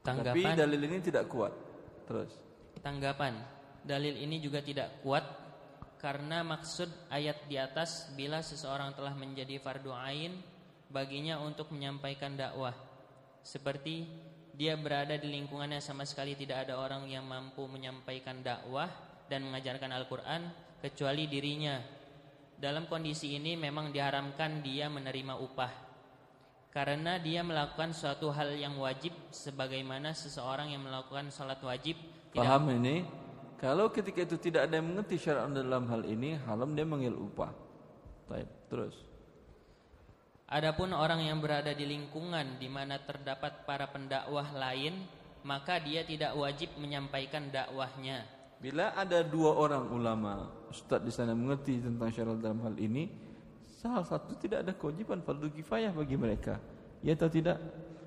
Tanggapan, Tapi dalil ini tidak kuat. Terus. Tanggapan. Dalil ini juga tidak kuat karena maksud ayat di atas bila seseorang telah menjadi fardu ain baginya untuk menyampaikan dakwah seperti dia berada di lingkungannya sama sekali tidak ada orang yang mampu menyampaikan dakwah dan mengajarkan Al-Quran kecuali dirinya. Dalam kondisi ini memang diharamkan dia menerima upah karena dia melakukan suatu hal yang wajib sebagaimana seseorang yang melakukan salat wajib. Paham ini? Kalau ketika itu tidak ada yang mengerti syariat dalam hal ini, haram dia mengambil upah. Baik, terus. Adapun orang yang berada di lingkungan di mana terdapat para pendakwah lain, maka dia tidak wajib menyampaikan dakwahnya. Bila ada dua orang ulama, ustaz di sana mengerti tentang syariat dalam hal ini, salah satu tidak ada kewajiban fardu kifayah bagi mereka. Ya atau tidak?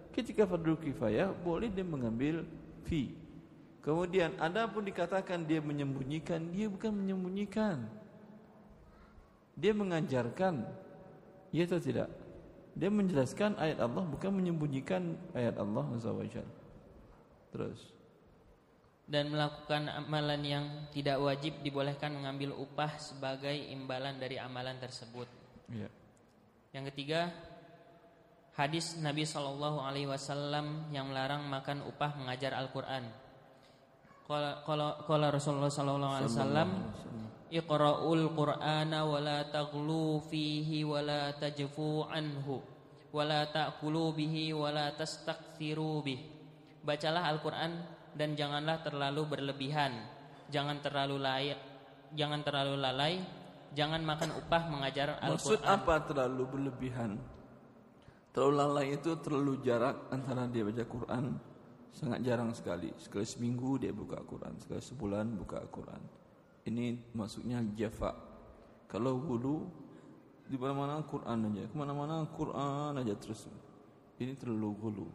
Ketika fardu kifayah boleh dia mengambil fee. Kemudian ada pun dikatakan dia menyembunyikan, dia bukan menyembunyikan. Dia mengajarkan. Ya atau tidak? Dia menjelaskan ayat Allah bukan menyembunyikan ayat Allah Azza Terus dan melakukan amalan yang tidak wajib dibolehkan mengambil upah sebagai imbalan dari amalan tersebut. Ya. Yang ketiga, hadis Nabi Shallallahu Alaihi Wasallam yang melarang makan upah mengajar Al-Quran. Kalau Rasulullah Shallallahu Alaihi Wasallam Iqra'ul Qur'ana wa la taghlu fihi wa la tajfu anhu wa la ta'kulu bihi wa la tastakthiru bih. Bacalah Al-Qur'an dan janganlah terlalu berlebihan, jangan terlalu layak, jangan terlalu lalai jangan makan upah mengajar Maksud Al-Qur'an. apa terlalu berlebihan? Terlalu lalai itu terlalu jarak antara dia baca Quran sangat jarang sekali. Sekali seminggu dia buka Quran, sekali sebulan buka Quran. Ini maksudnya jafa. Kalau hulu di mana-mana Quran aja, ke mana-mana Quran aja terus. Ini terlalu hulu.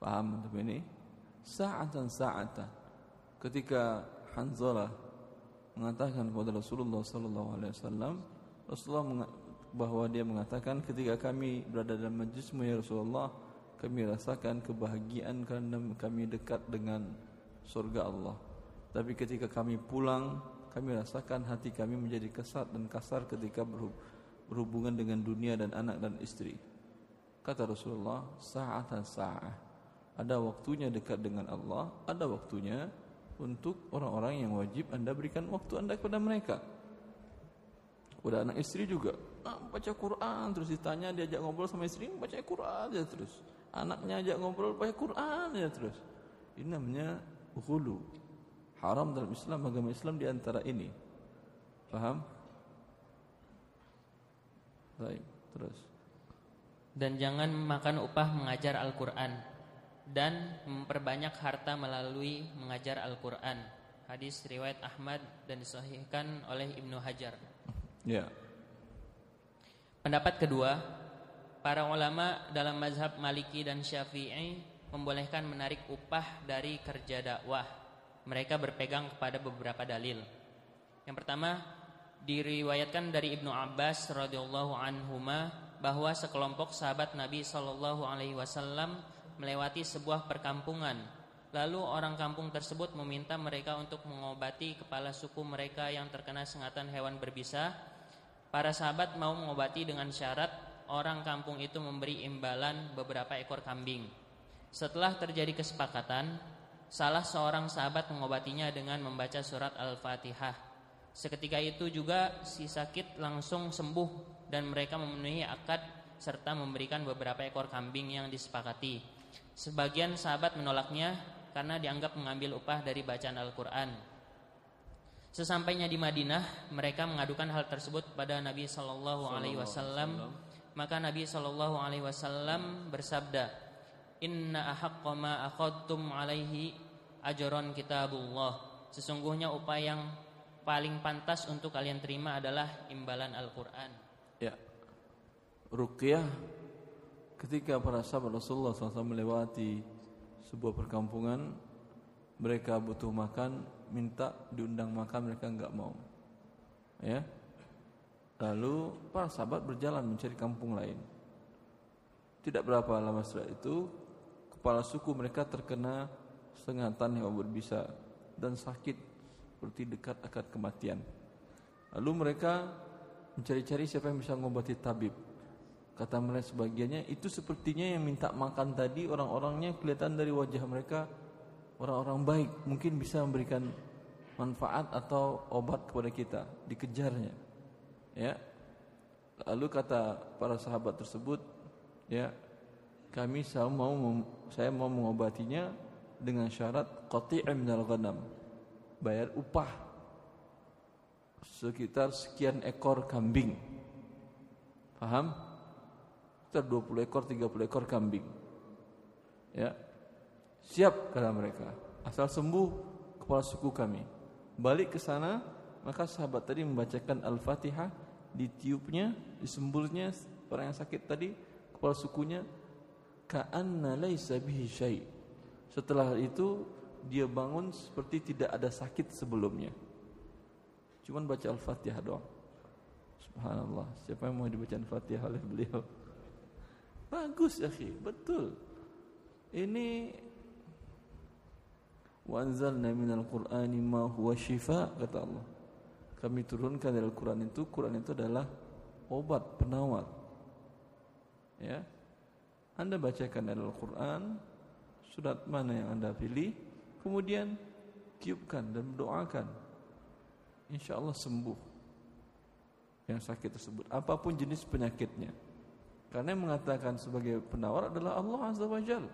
Paham untuk ini? Sa'atan sa'atan. Ketika Hanzalah mengatakan kepada Rasulullah sallallahu alaihi wasallam, Rasulullah bahwa dia mengatakan ketika kami berada dalam majlismu ya Rasulullah kami rasakan kebahagiaan karena kami dekat dengan surga Allah tapi ketika kami pulang kami rasakan hati kami menjadi kesat dan kasar ketika berhubungan dengan dunia dan anak dan istri kata Rasulullah sa'atan sa'ah ada waktunya dekat dengan Allah ada waktunya untuk orang-orang yang wajib anda berikan waktu anda kepada mereka Udah anak istri juga ah, baca Quran terus ditanya diajak ngobrol sama istri baca Quran aja terus. Anaknya ajak ngobrol baca Quran aja terus. Ini namanya hulu. Haram dalam Islam agama Islam di antara ini. Paham? Baik, terus. Dan jangan makan upah mengajar Al-Qur'an dan memperbanyak harta melalui mengajar Al-Qur'an. Hadis riwayat Ahmad dan disahihkan oleh Ibnu Hajar. Ya. Pendapat kedua, para ulama dalam mazhab Maliki dan Syafi'i membolehkan menarik upah dari kerja dakwah. Mereka berpegang kepada beberapa dalil. Yang pertama, diriwayatkan dari Ibnu Abbas radhiyallahu anhuma bahwa sekelompok sahabat Nabi Shallallahu alaihi wasallam melewati sebuah perkampungan. Lalu orang kampung tersebut meminta mereka untuk mengobati kepala suku mereka yang terkena sengatan hewan berbisa Para sahabat mau mengobati dengan syarat orang kampung itu memberi imbalan beberapa ekor kambing. Setelah terjadi kesepakatan, salah seorang sahabat mengobatinya dengan membaca surat Al-Fatihah. Seketika itu juga si sakit langsung sembuh dan mereka memenuhi akad serta memberikan beberapa ekor kambing yang disepakati. Sebagian sahabat menolaknya karena dianggap mengambil upah dari bacaan Al-Quran. Sesampainya di Madinah, mereka mengadukan hal tersebut pada Nabi Shallallahu Alaihi Wasallam. Maka Nabi Shallallahu Alaihi Wasallam bersabda, Inna ahakku ma alaihi ajaron kitabullah. Sesungguhnya upaya yang paling pantas untuk kalian terima adalah imbalan Al-Quran. Ya, Ruqyah ketika para sahabat Rasulullah SAW melewati sebuah perkampungan, mereka butuh makan, minta diundang makan mereka enggak mau. Ya. Lalu para sahabat berjalan mencari kampung lain. Tidak berapa lama setelah itu kepala suku mereka terkena sengatan yang berbisa dan sakit seperti dekat akan kematian. Lalu mereka mencari-cari siapa yang bisa mengobati tabib. Kata mereka sebagiannya itu sepertinya yang minta makan tadi orang-orangnya kelihatan dari wajah mereka orang-orang baik mungkin bisa memberikan manfaat atau obat kepada kita dikejarnya ya lalu kata para sahabat tersebut ya kami saya mau saya mau mengobatinya dengan syarat qati'im minal ghanam bayar upah sekitar sekian ekor kambing paham sekitar 20 ekor 30 ekor kambing ya Siap kata mereka. Asal sembuh kepala suku kami. Balik ke sana, maka sahabat tadi membacakan Al-Fatihah, ditiupnya, disembulnya orang yang sakit tadi kepala sukunya ka'anna laisa bihi syai. Setelah itu dia bangun seperti tidak ada sakit sebelumnya. Cuman baca Al-Fatihah doang. Subhanallah, siapa yang mau dibaca Al-Fatihah oleh beliau? Bagus ya, betul. Ini Wa anzalna minal Qur'ani ma huwa kata Allah. Kami turunkan dari Al-Qur'an itu, Quran itu adalah obat penawar. Ya. Anda bacakan dari Al-Qur'an surat mana yang Anda pilih, kemudian tiupkan dan doakan. Insya Allah sembuh yang sakit tersebut, apa pun jenis penyakitnya. Karena yang mengatakan sebagai penawar adalah Allah Azza wa Jalla.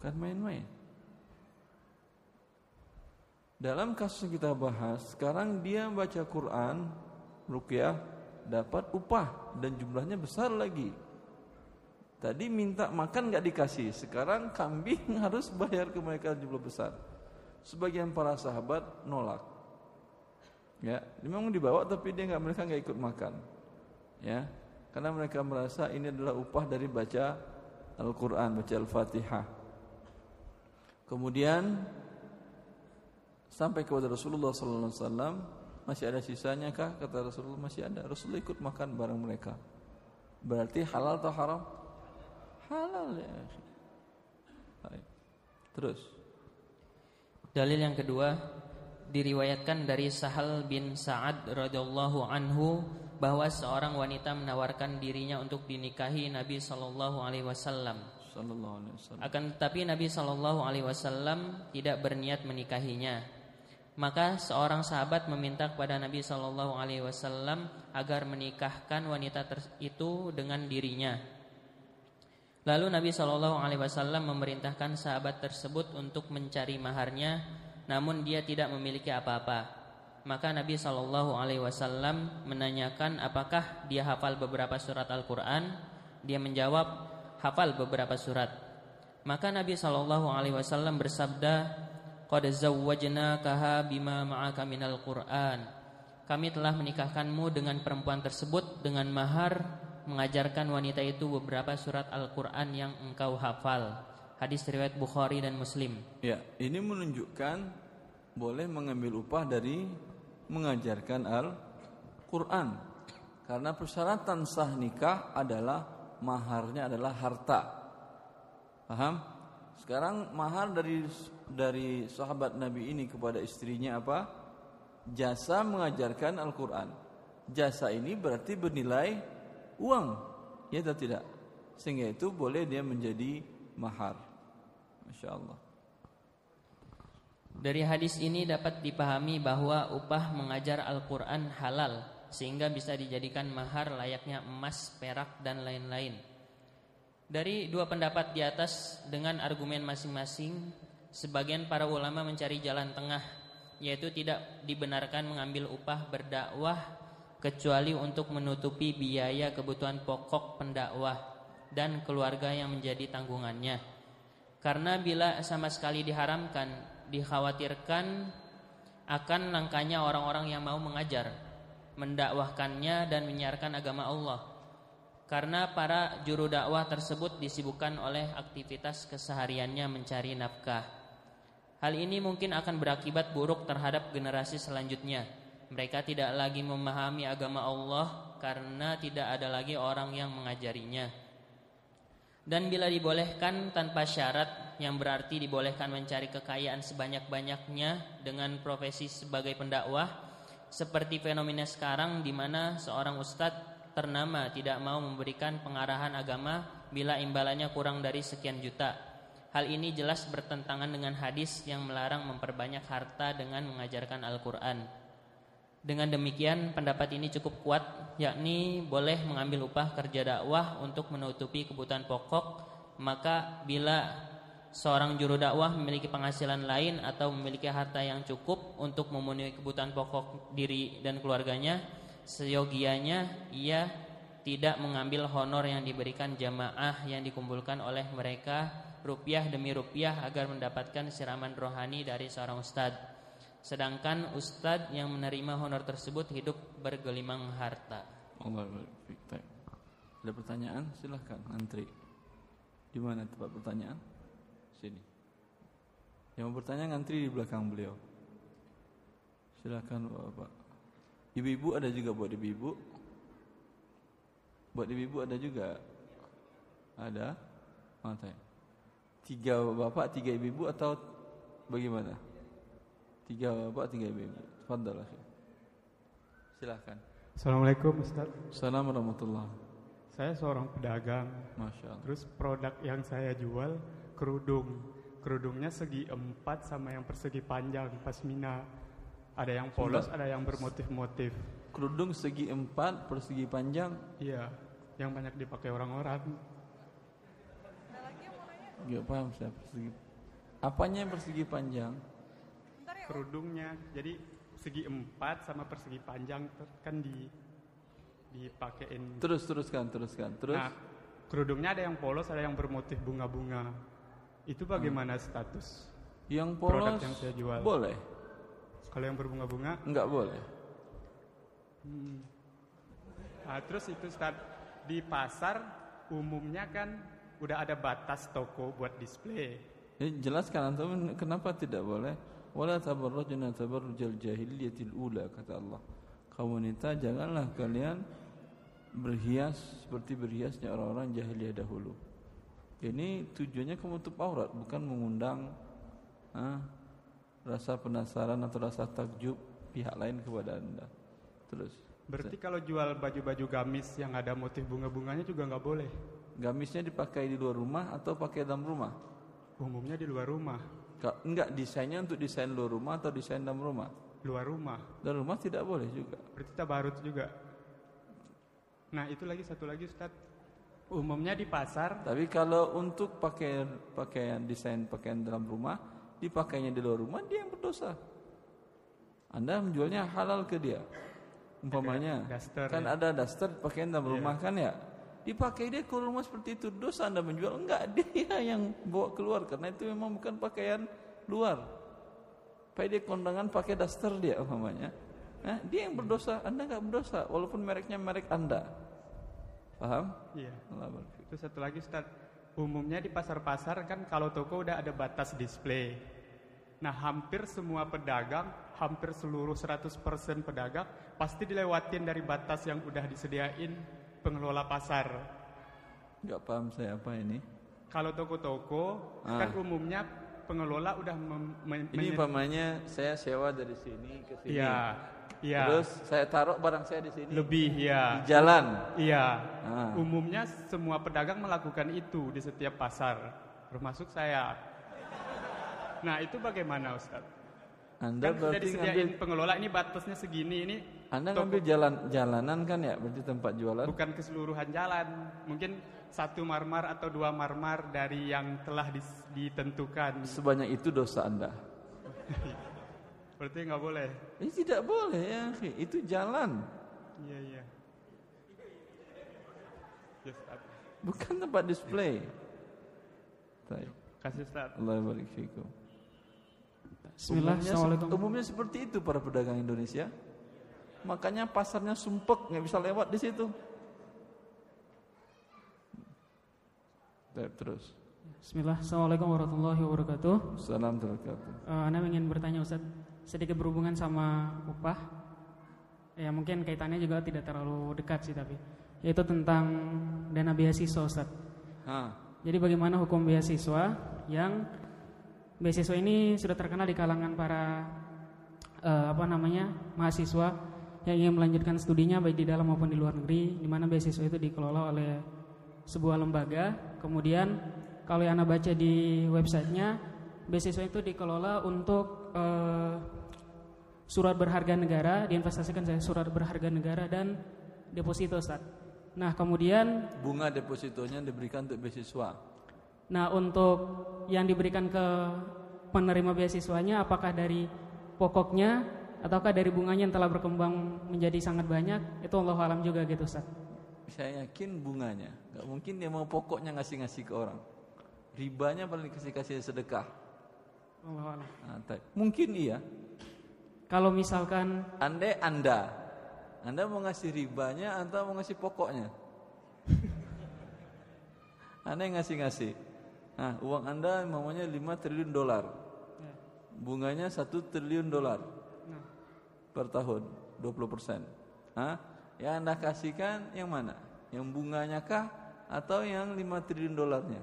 Bukan main-main. Dalam kasus yang kita bahas, sekarang dia baca Quran, rukyah, dapat upah dan jumlahnya besar lagi. Tadi minta makan nggak dikasih, sekarang kambing [laughs] harus bayar ke mereka jumlah besar. Sebagian para sahabat nolak. Ya, memang dibawa tapi dia nggak mereka nggak ikut makan. Ya, karena mereka merasa ini adalah upah dari baca Al-Quran, baca Al-Fatihah. Kemudian sampai kepada Rasulullah Wasallam masih ada sisanya kah? Kata Rasulullah masih ada. Rasulullah ikut makan bareng mereka. Berarti halal atau haram? Halal ya. Terus. Dalil yang kedua diriwayatkan dari Sahal bin Sa'ad radhiyallahu anhu bahwa seorang wanita menawarkan dirinya untuk dinikahi Nabi sallallahu alaihi wasallam. Akan tetapi Nabi sallallahu alaihi wasallam tidak berniat menikahinya. Maka seorang sahabat meminta kepada Nabi Shallallahu Alaihi Wasallam agar menikahkan wanita itu dengan dirinya. Lalu Nabi Shallallahu Alaihi Wasallam memerintahkan sahabat tersebut untuk mencari maharnya, namun dia tidak memiliki apa-apa. Maka Nabi Shallallahu Alaihi Wasallam menanyakan apakah dia hafal beberapa surat Al-Quran. Dia menjawab hafal beberapa surat. Maka Nabi Shallallahu Alaihi Wasallam bersabda, Qad zawwajnakaha bima ma'aka minal Qur'an. Kami telah menikahkanmu dengan perempuan tersebut dengan mahar mengajarkan wanita itu beberapa surat Al-Qur'an yang engkau hafal. Hadis riwayat Bukhari dan Muslim. Ya, ini menunjukkan boleh mengambil upah dari mengajarkan Al-Qur'an. Karena persyaratan sah nikah adalah maharnya adalah harta. Paham? Sekarang mahar dari dari sahabat Nabi ini kepada istrinya apa? Jasa mengajarkan Al-Quran. Jasa ini berarti bernilai uang, ya atau tidak? Sehingga itu boleh dia menjadi mahar. Masya Allah. Dari hadis ini dapat dipahami bahwa upah mengajar Al-Quran halal sehingga bisa dijadikan mahar layaknya emas, perak, dan lain-lain. Dari dua pendapat di atas dengan argumen masing-masing sebagian para ulama mencari jalan tengah yaitu tidak dibenarkan mengambil upah berdakwah kecuali untuk menutupi biaya kebutuhan pokok pendakwah dan keluarga yang menjadi tanggungannya. Karena bila sama sekali diharamkan, dikhawatirkan akan langkahnya orang-orang yang mau mengajar, mendakwahkannya dan menyiarkan agama Allah. Karena para juru dakwah tersebut disibukkan oleh aktivitas kesehariannya mencari nafkah. Hal ini mungkin akan berakibat buruk terhadap generasi selanjutnya. Mereka tidak lagi memahami agama Allah karena tidak ada lagi orang yang mengajarinya. Dan bila dibolehkan tanpa syarat yang berarti dibolehkan mencari kekayaan sebanyak-banyaknya dengan profesi sebagai pendakwah seperti fenomena sekarang di mana seorang ustadz ternama tidak mau memberikan pengarahan agama bila imbalannya kurang dari sekian juta Hal ini jelas bertentangan dengan hadis yang melarang memperbanyak harta dengan mengajarkan Al-Quran. Dengan demikian pendapat ini cukup kuat, yakni boleh mengambil upah kerja dakwah untuk menutupi kebutuhan pokok. Maka bila seorang juru dakwah memiliki penghasilan lain atau memiliki harta yang cukup untuk memenuhi kebutuhan pokok diri dan keluarganya, seyogianya ia tidak mengambil honor yang diberikan jamaah yang dikumpulkan oleh mereka rupiah demi rupiah agar mendapatkan siraman rohani dari seorang ustadz. Sedangkan ustadz yang menerima honor tersebut hidup bergelimang harta. Allah Ada pertanyaan? Silahkan antri. Di mana tempat pertanyaan? Sini. Yang mau bertanya ngantri di belakang beliau. Silahkan Bapak. Ibu-ibu ada juga buat ibu-ibu. Buat ibu-ibu ada juga. Ada? Mana Tiga bapak, tiga ibu atau bagaimana? Tiga bapak, tiga ibu. Fadal Silahkan. Assalamualaikum Ustaz. Assalamualaikum warahmatullah. Saya seorang pedagang. Masya Allah. Terus produk yang saya jual kerudung. Kerudungnya segi empat sama yang persegi panjang pasmina. Ada yang polos, Sudah. ada yang bermotif-motif. Kerudung segi empat, persegi panjang? Iya, yang banyak dipakai orang-orang. Gak paham saya persegi. Apanya yang persegi panjang? Kerudungnya. Jadi segi empat sama persegi panjang kan di dipakein. Terus teruskan, teruskan. Terus Nah, kerudungnya ada yang polos, ada yang bermotif bunga-bunga. Itu bagaimana status? yang produk polos yang saya jual. boleh, Kalau yang berbunga-bunga, enggak boleh. nah, terus itu start di pasar umumnya kan udah ada batas toko buat display. Ya, jelaskan antum kenapa tidak boleh? Wala tabarrujna tabarrujal jahiliyatil ula kata Allah. Kaum wanita janganlah kalian berhias seperti berhiasnya orang-orang jahiliyah dahulu. Ini tujuannya menutup aurat, bukan mengundang ah, rasa penasaran atau rasa takjub pihak lain kepada anda. Terus, Berarti kalau jual baju-baju gamis yang ada motif bunga-bunganya juga nggak boleh. gamisnya dipakai di luar rumah atau pakai dalam rumah? Umumnya di luar rumah. Enggak desainnya untuk desain luar rumah atau desain dalam rumah? Luar rumah. Dalam rumah tidak boleh juga. Berarti tabarut juga. Nah, itu lagi satu lagi Ustaz. Umumnya di pasar Tapi kalau untuk pakai pakaian desain pakaian dalam rumah, dipakainya di luar rumah, dia yang berdosa. Anda menjualnya halal ke dia. Umpamanya, Daster, kan ya. ada daster pakaian dalam rumah kan ya? Dipakai dia ke rumah seperti itu, dosa Anda menjual enggak [laughs] dia yang bawa keluar karena itu memang bukan pakaian luar. Pakai dia kondangan pakai daster dia umpamanya. Nah, dia yang berdosa, Anda enggak berdosa walaupun mereknya merek Anda. Paham? Iya. Itu satu lagi Ustaz. Umumnya di pasar-pasar kan kalau toko udah ada batas display. Nah, hampir semua pedagang, hampir seluruh 100% pedagang pasti dilewatin dari batas yang udah disediain pengelola pasar. Enggak paham saya apa ini. Kalau toko-toko Ah. kan umumnya pengelola udah Ini umpamanya saya sewa dari sini ke sini. Iya. Iya. Terus saya taruh barang saya di sini. lebih ya. Di jalan. Iya. Ah. Umumnya semua pedagang melakukan itu di setiap pasar, termasuk saya. Nah, itu bagaimana, Ustaz? Anda kan sudah disediain ngambil pengelola ini batasnya segini, ini Anda toko- ngambil jalan jalanan kan ya berarti tempat jualan. bukan keseluruhan jalan. Mungkin satu marmar atau dua marmar dari yang telah ditentukan. Sebanyak itu dosa Anda. [laughs] Berarti nggak boleh. Ini tidak boleh ya, itu jalan. Iya, iya. Yes. Bukan tempat display. Baik. Kasih Ustaz. Allah barik fikum. Bismillah, Umumnya, Assalamualaikum. umumnya seperti itu para pedagang Indonesia. Makanya pasarnya sumpek, nggak bisa lewat di situ. Terus. Bismillah, Assalamualaikum warahmatullahi wabarakatuh. Salam terkatu. Eh, Anda ingin bertanya Ustaz, sedikit berhubungan sama upah. Ya mungkin kaitannya juga tidak terlalu dekat sih tapi yaitu tentang dana beasiswa Ustaz. Ah, Jadi bagaimana hukum beasiswa yang beasiswa ini sudah terkenal di kalangan para eh, apa namanya mahasiswa yang ingin melanjutkan studinya baik di dalam maupun di luar negeri, di mana beasiswa itu dikelola oleh sebuah lembaga. Kemudian kalau yang anda baca di websitenya, beasiswa itu dikelola untuk eh, surat berharga negara, diinvestasikan saya surat berharga negara dan deposito Ustaz. Nah kemudian bunga depositonya diberikan untuk beasiswa. Nah, untuk yang diberikan ke penerima beasiswanya apakah dari pokoknya ataukah dari bunganya yang telah berkembang menjadi sangat banyak? Itu Allah alam juga gitu, Ustaz. Saya yakin bunganya, nggak mungkin dia mau pokoknya ngasih-ngasih ke orang. Ribanya paling dikasih-kasih sedekah. Allah alam. Nah, mungkin iya. Kalau misalkan Andai Anda, Anda mau ngasih ribanya atau mau ngasih pokoknya? [laughs] anda yang ngasih-ngasih. Nah, uang Anda mamanya 5 triliun dolar. Ya. Bunganya 1 triliun dolar per tahun, 20 persen. Hah? Yang Anda kasihkan yang mana? Yang bunganya kah atau yang 5 triliun dolarnya?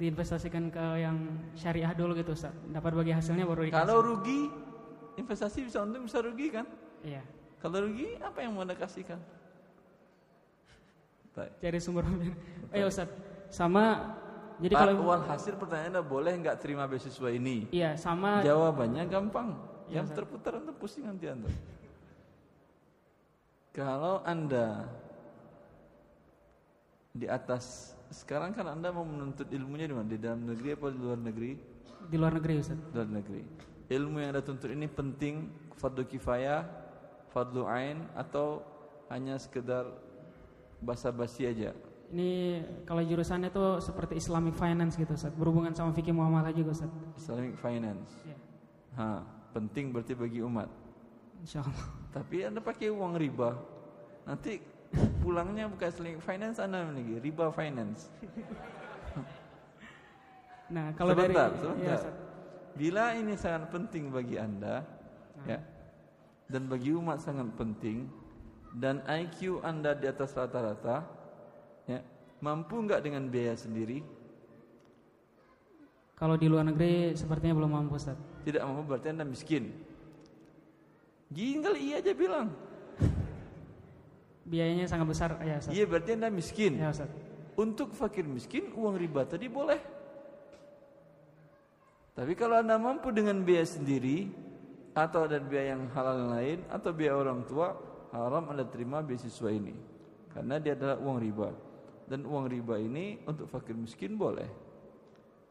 diinvestasikan ke yang syariah dulu gitu, Ustaz. Dapat bagi hasilnya baru dikasih. Kalau rugi, investasi bisa untung bisa rugi kan? Iya. Kalau rugi, apa yang mau Anda kasihkan? Baik. Cari sumber pembiayaan. Oh ya, Ustaz. Sama jadi Pak, kalau uang hasil pertanyaan Anda boleh nggak terima beasiswa ini? iya, sama Jawabannya gampang. Yang terputar Anda pusing nanti Anda. Kalau Anda di atas sekarang kan Anda mau menuntut ilmunya di mana? Di dalam negeri apa di luar negeri? di luar negeri, Ustaz. Di luar negeri. ilmu yang Anda tuntut ini penting, fardu kifayah, fardu ain atau hanya sekedar basa-basi aja? Ini kalau jurusannya itu seperti Islamic Finance gitu Ustaz, berhubungan sama fikih muamalah juga Ustaz. Islamic finance. Ya, Ha, penting berarti bagi umat. insyaallah. Tapi Anda pakai uang riba. Nanti pulangnya bukan Islamic finance Anda lagi, riba finance. [laughs] Nah, kalau sebentar, dari sebentar. ya. Bila ini sangat penting bagi Anda, ya, dan bagi umat sangat penting, dan IQ Anda di atas rata-rata, ya, mampu nggak dengan biaya sendiri? Kalau di luar negeri sepertinya belum mampu Ustaz. Tidak mampu berarti Anda miskin. Tinggal iya aja bilang. Biayanya sangat besar ya Ustaz. Iya berarti Anda miskin. Ya Ustaz. Untuk fakir miskin uang riba tadi boleh. Tapi kalau anda mampu dengan biaya sendiri atau ada biaya yang halal lain atau biaya orang tua, haram anda terima beasiswa ini karena dia adalah uang riba dan uang riba ini untuk fakir miskin boleh.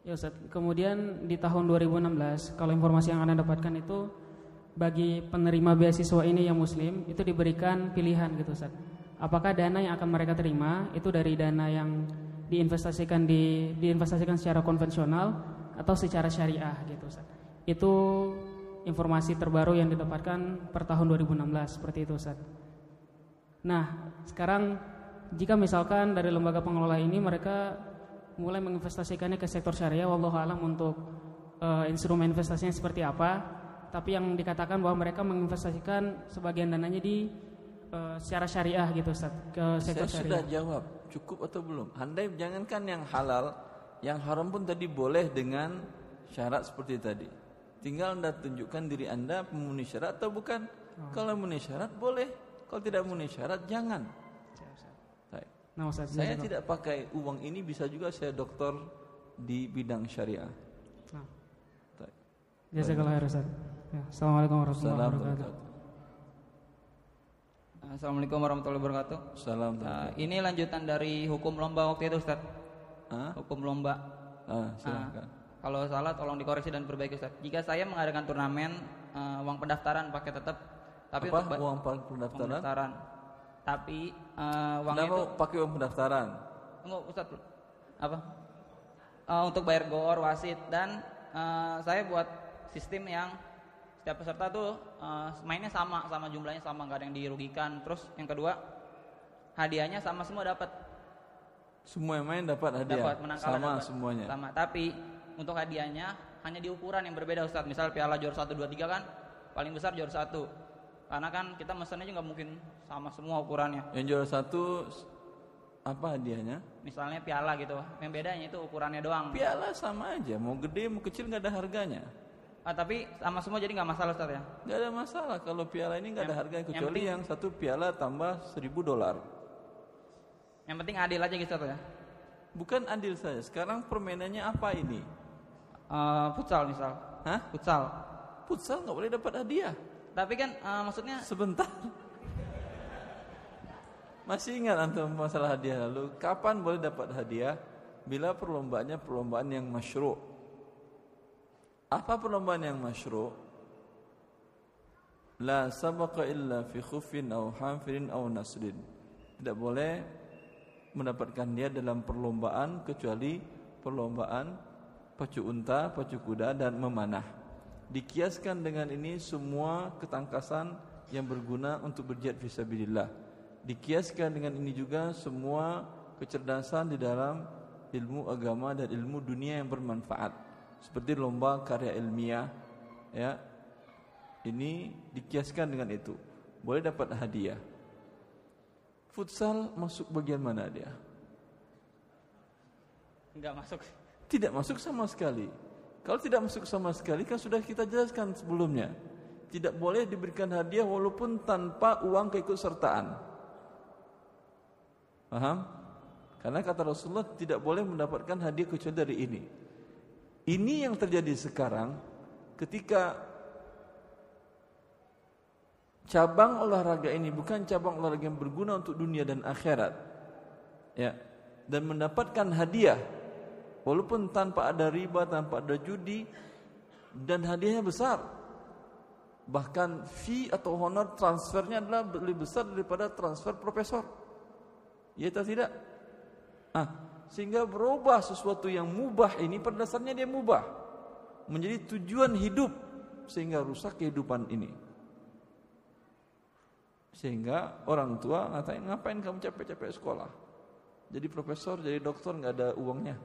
Ya Ustaz. Kemudian di tahun 2016 kalau informasi yang Anda dapatkan itu bagi penerima beasiswa ini yang muslim itu diberikan pilihan gitu Ustaz. Apakah dana yang akan mereka terima itu dari dana yang diinvestasikan di diinvestasikan secara konvensional atau secara syariah gitu Ustaz. Itu informasi terbaru yang didapatkan per tahun 2016 seperti itu Ustaz. Nah, sekarang jika misalkan dari lembaga pengelola ini mereka mulai menginvestasikannya ke sektor syariah, wallahu alam untuk eh, instrumen investasinya seperti apa, tapi yang dikatakan bahwa mereka menginvestasikan sebagian dananya di eh, secara syariah gitu Ustaz, ke sektor Saya syariah. sudah jawab cukup atau belum. Andai jangankan yang halal, yang haram pun tadi boleh dengan syarat seperti tadi. Tinggal anda tunjukkan diri anda memenuhi syarat atau bukan. Kalau memenuhi syarat boleh, kalau tidak memenuhi syarat jangan. Nah, Ustaz, Saya tidak pakai uang ini bisa juga saya dokter di bidang syariah. Nah, jazakallah khair Ustaz. Ya, Assalamualaikum warahmatullahi wabarakatuh. Assalamualaikum warahmatullahi wabarakatuh. Salam. Uh, ini lanjutan dari hukum lomba waktu itu Ustaz. Hah? Hukum lomba. Ah, Uh, silakan. kalau salah tolong dikoreksi dan perbaiki Ustaz. Jika saya mengadakan turnamen uh, uang pendaftaran pakai tetap tapi Apa uang uang pendaftaran? pendaftaran. Tapi uh, uangnya Kenapa itu pakai uang pendaftaran? Enggak, Ustaz. Apa? Uh, untuk bayar gor, wasit dan uh, saya buat sistem yang setiap peserta tuh uh, mainnya sama, sama jumlahnya sama, nggak ada yang dirugikan. Terus yang kedua, hadiahnya sama semua dapat. Semua yang main dapat hadiah. Dapat menang kalah Sama dapat. semuanya. Sama, tapi untuk hadiahnya hanya di ukuran yang berbeda Ustaz. Misal piala juara 1 2 3 kan paling besar juara 1. Karena kan kita mesennya juga mungkin sama semua ukurannya. Yang juara satu apa hadiahnya? Misalnya piala gitu. Yang bedanya itu ukurannya doang. Piala sama aja, mau gede mau kecil nggak ada harganya. Ah, tapi sama semua jadi nggak masalah Ustaz ya. Nggak ada masalah kalau piala ini nggak ada Yang- harganya yang kecuali penting- yang satu piala tambah seribu dolar. Yang penting adil aja gitu ya. Bukan adil saja. Sekarang permainannya apa ini? Eh, futsal misal. Hah? Futsal. Futsal nggak boleh dapat hadiah. Tapi kan eh, maksudnya Sebentar. Masih ingat antum masalah hadiah lalu? Kapan boleh dapat hadiah? Bila perlombaannya perlombaan yang masyru'. Apa perlombaan yang masyru'? La sabaqa illa fi khufin aw hanfirin aw nasrin. Tidak boleh mendapatkan dia dalam perlombaan kecuali perlombaan pacu unta, pacu kuda dan memanah. Dikiaskan dengan ini semua ketangkasan yang berguna untuk berjihad fisabilillah. Dikiaskan dengan ini juga semua kecerdasan di dalam ilmu agama dan ilmu dunia yang bermanfaat. Seperti lomba karya ilmiah ya. Ini dikiaskan dengan itu. Boleh dapat hadiah. Futsal masuk bagian mana dia? nggak masuk. Tidak masuk sama sekali. Kalau tidak masuk sama sekali kan sudah kita jelaskan sebelumnya. Tidak boleh diberikan hadiah walaupun tanpa uang keikutsertaan. Paham? Karena kata Rasulullah tidak boleh mendapatkan hadiah kecuali dari ini. Ini yang terjadi sekarang ketika cabang olahraga ini bukan cabang olahraga yang berguna untuk dunia dan akhirat. Ya. Dan mendapatkan hadiah walaupun tanpa ada riba, tanpa ada judi, dan hadiahnya besar. Bahkan fee atau honor transfernya adalah lebih besar daripada transfer profesor. Ya atau tidak? Ah, sehingga berubah sesuatu yang mubah ini pada dasarnya dia mubah menjadi tujuan hidup sehingga rusak kehidupan ini. Sehingga orang tua ngatain ngapain kamu capek-capek sekolah? Jadi profesor, jadi dokter nggak ada uangnya.